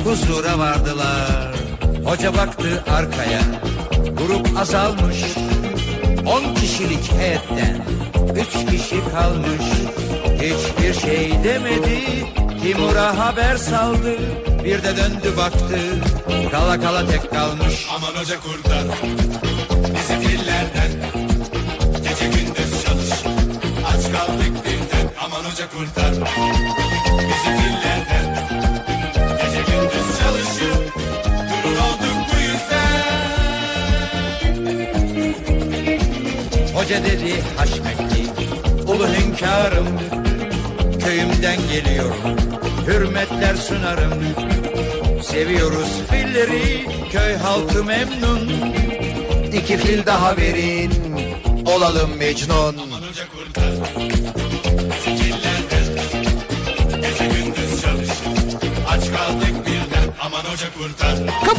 huzura vardılar. Hoca baktı arkaya Grup azalmış. On kişilik heyetten Üç kişi kalmış. Hiçbir şey demedi Timur'a haber saldı. Bir de döndü baktı Kala kala tek kalmış. Aman hoca kurtar bizi dillerden. Gece gündüz çalış Aç kaldık birden. Aman hoca kurtar Hoca dedi Haşmetli Ulu hünkârım Köyümden geliyorum Hürmetler sunarım Seviyoruz filleri Köy halkı memnun İki fil daha verin. Olalım Mecnun.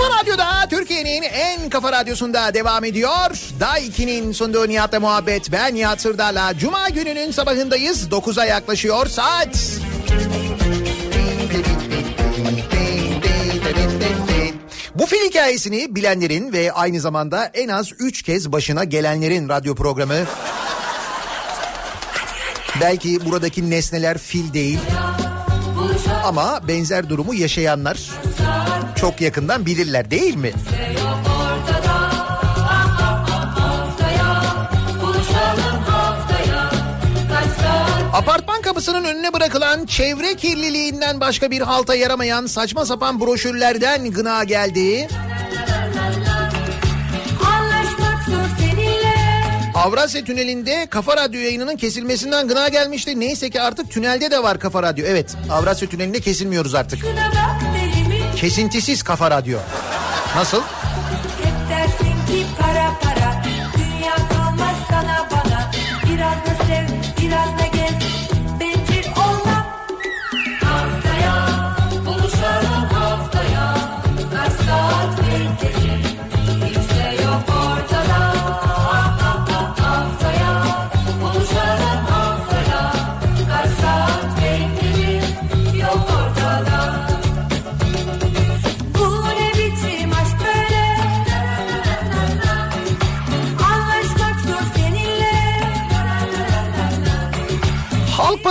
Kafa Radyo'da Türkiye'nin en kafa radyosunda devam ediyor. Day 2'nin sunduğu Nihat'la muhabbet. Ben Nihat Sırdar'la Cuma gününün sabahındayız. 9'a yaklaşıyor saat. Bu fil hikayesini bilenlerin ve aynı zamanda en az 3 kez başına gelenlerin radyo programı. Belki buradaki nesneler fil değil ama benzer durumu yaşayanlar çok yakından bilirler değil mi? Apartman kapısının önüne bırakılan çevre kirliliğinden başka bir halta yaramayan saçma sapan broşürlerden gına geldi. Avrasya Tüneli'nde Kafa Radyo yayınının kesilmesinden gına gelmişti. Neyse ki artık tünelde de var Kafa Radyo. Evet Avrasya Tüneli'nde kesilmiyoruz artık. Kesintisiz Kafa Radyo. Nasıl?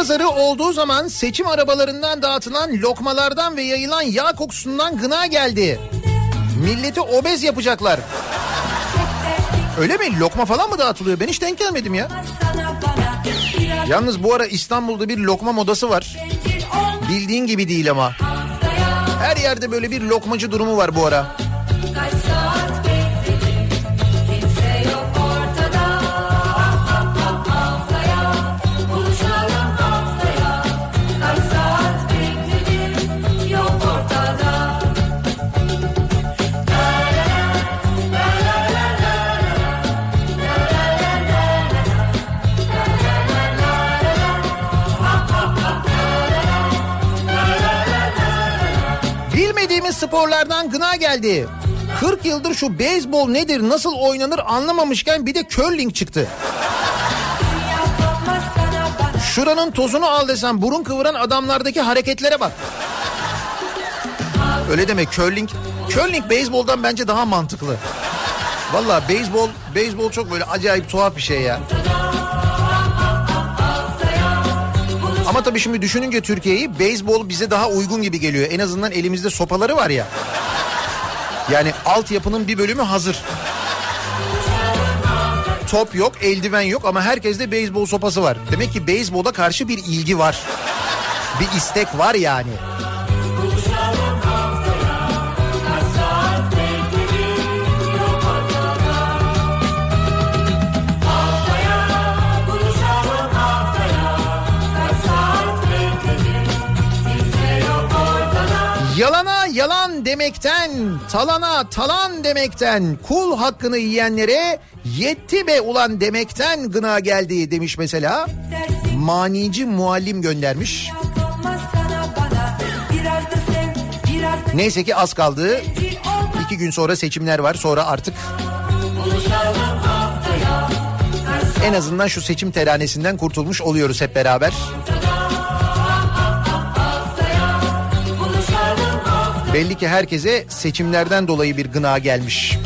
Pazarı olduğu zaman seçim arabalarından dağıtılan lokmalardan ve yayılan yağ kokusundan gına geldi. Milleti obez yapacaklar. Öyle mi? Lokma falan mı dağıtılıyor? Ben hiç denk gelmedim ya. Yalnız bu ara İstanbul'da bir lokma modası var. Bildiğin gibi değil ama. Her yerde böyle bir lokmacı durumu var bu ara. kaç Bilmediğimiz sporlardan gına geldi. 40 yıldır şu beyzbol nedir, nasıl oynanır anlamamışken bir de curling çıktı. Şuranın tozunu al desem burun kıvıran adamlardaki hareketlere bak. Öyle deme curling. Curling beyzboldan bence daha mantıklı. Valla beyzbol, beyzbol çok böyle acayip tuhaf bir şey ya. Ama tabii şimdi düşününce Türkiye'yi beyzbol bize daha uygun gibi geliyor. En azından elimizde sopaları var ya. Yani altyapının bir bölümü hazır. Top yok, eldiven yok ama herkeste beyzbol sopası var. Demek ki beyzbola karşı bir ilgi var. Bir istek var yani. Demekten, talana talan demekten, kul hakkını yiyenlere yetti be ulan demekten gına geldi demiş mesela. Manici muallim göndermiş. Neyse ki az kaldı. İki gün sonra seçimler var. Sonra artık en azından şu seçim teranesinden kurtulmuş oluyoruz hep beraber. buluşalım Belli ki herkese seçimlerden dolayı bir gına gelmiş.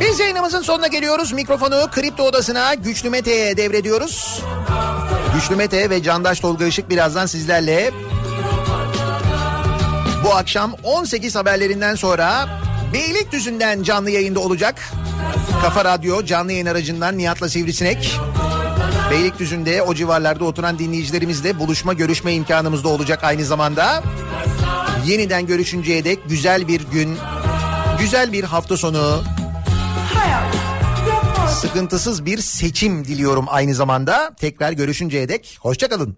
Biz yayınımızın sonuna geliyoruz. Mikrofonu Kripto Odası'na Güçlü Mete'ye devrediyoruz. Güçlü Mete ve Candaş Tolga Işık birazdan sizlerle bu akşam 18 haberlerinden sonra Beylikdüzü'nden canlı yayında olacak. Kafa Radyo canlı yayın aracından Nihat'la Sivrisinek. Beylikdüzü'nde o civarlarda oturan dinleyicilerimizle buluşma görüşme imkanımız da olacak aynı zamanda. Yeniden görüşünceye dek güzel bir gün, güzel bir hafta sonu, sıkıntısız bir seçim diliyorum aynı zamanda. Tekrar görüşünceye dek hoşçakalın.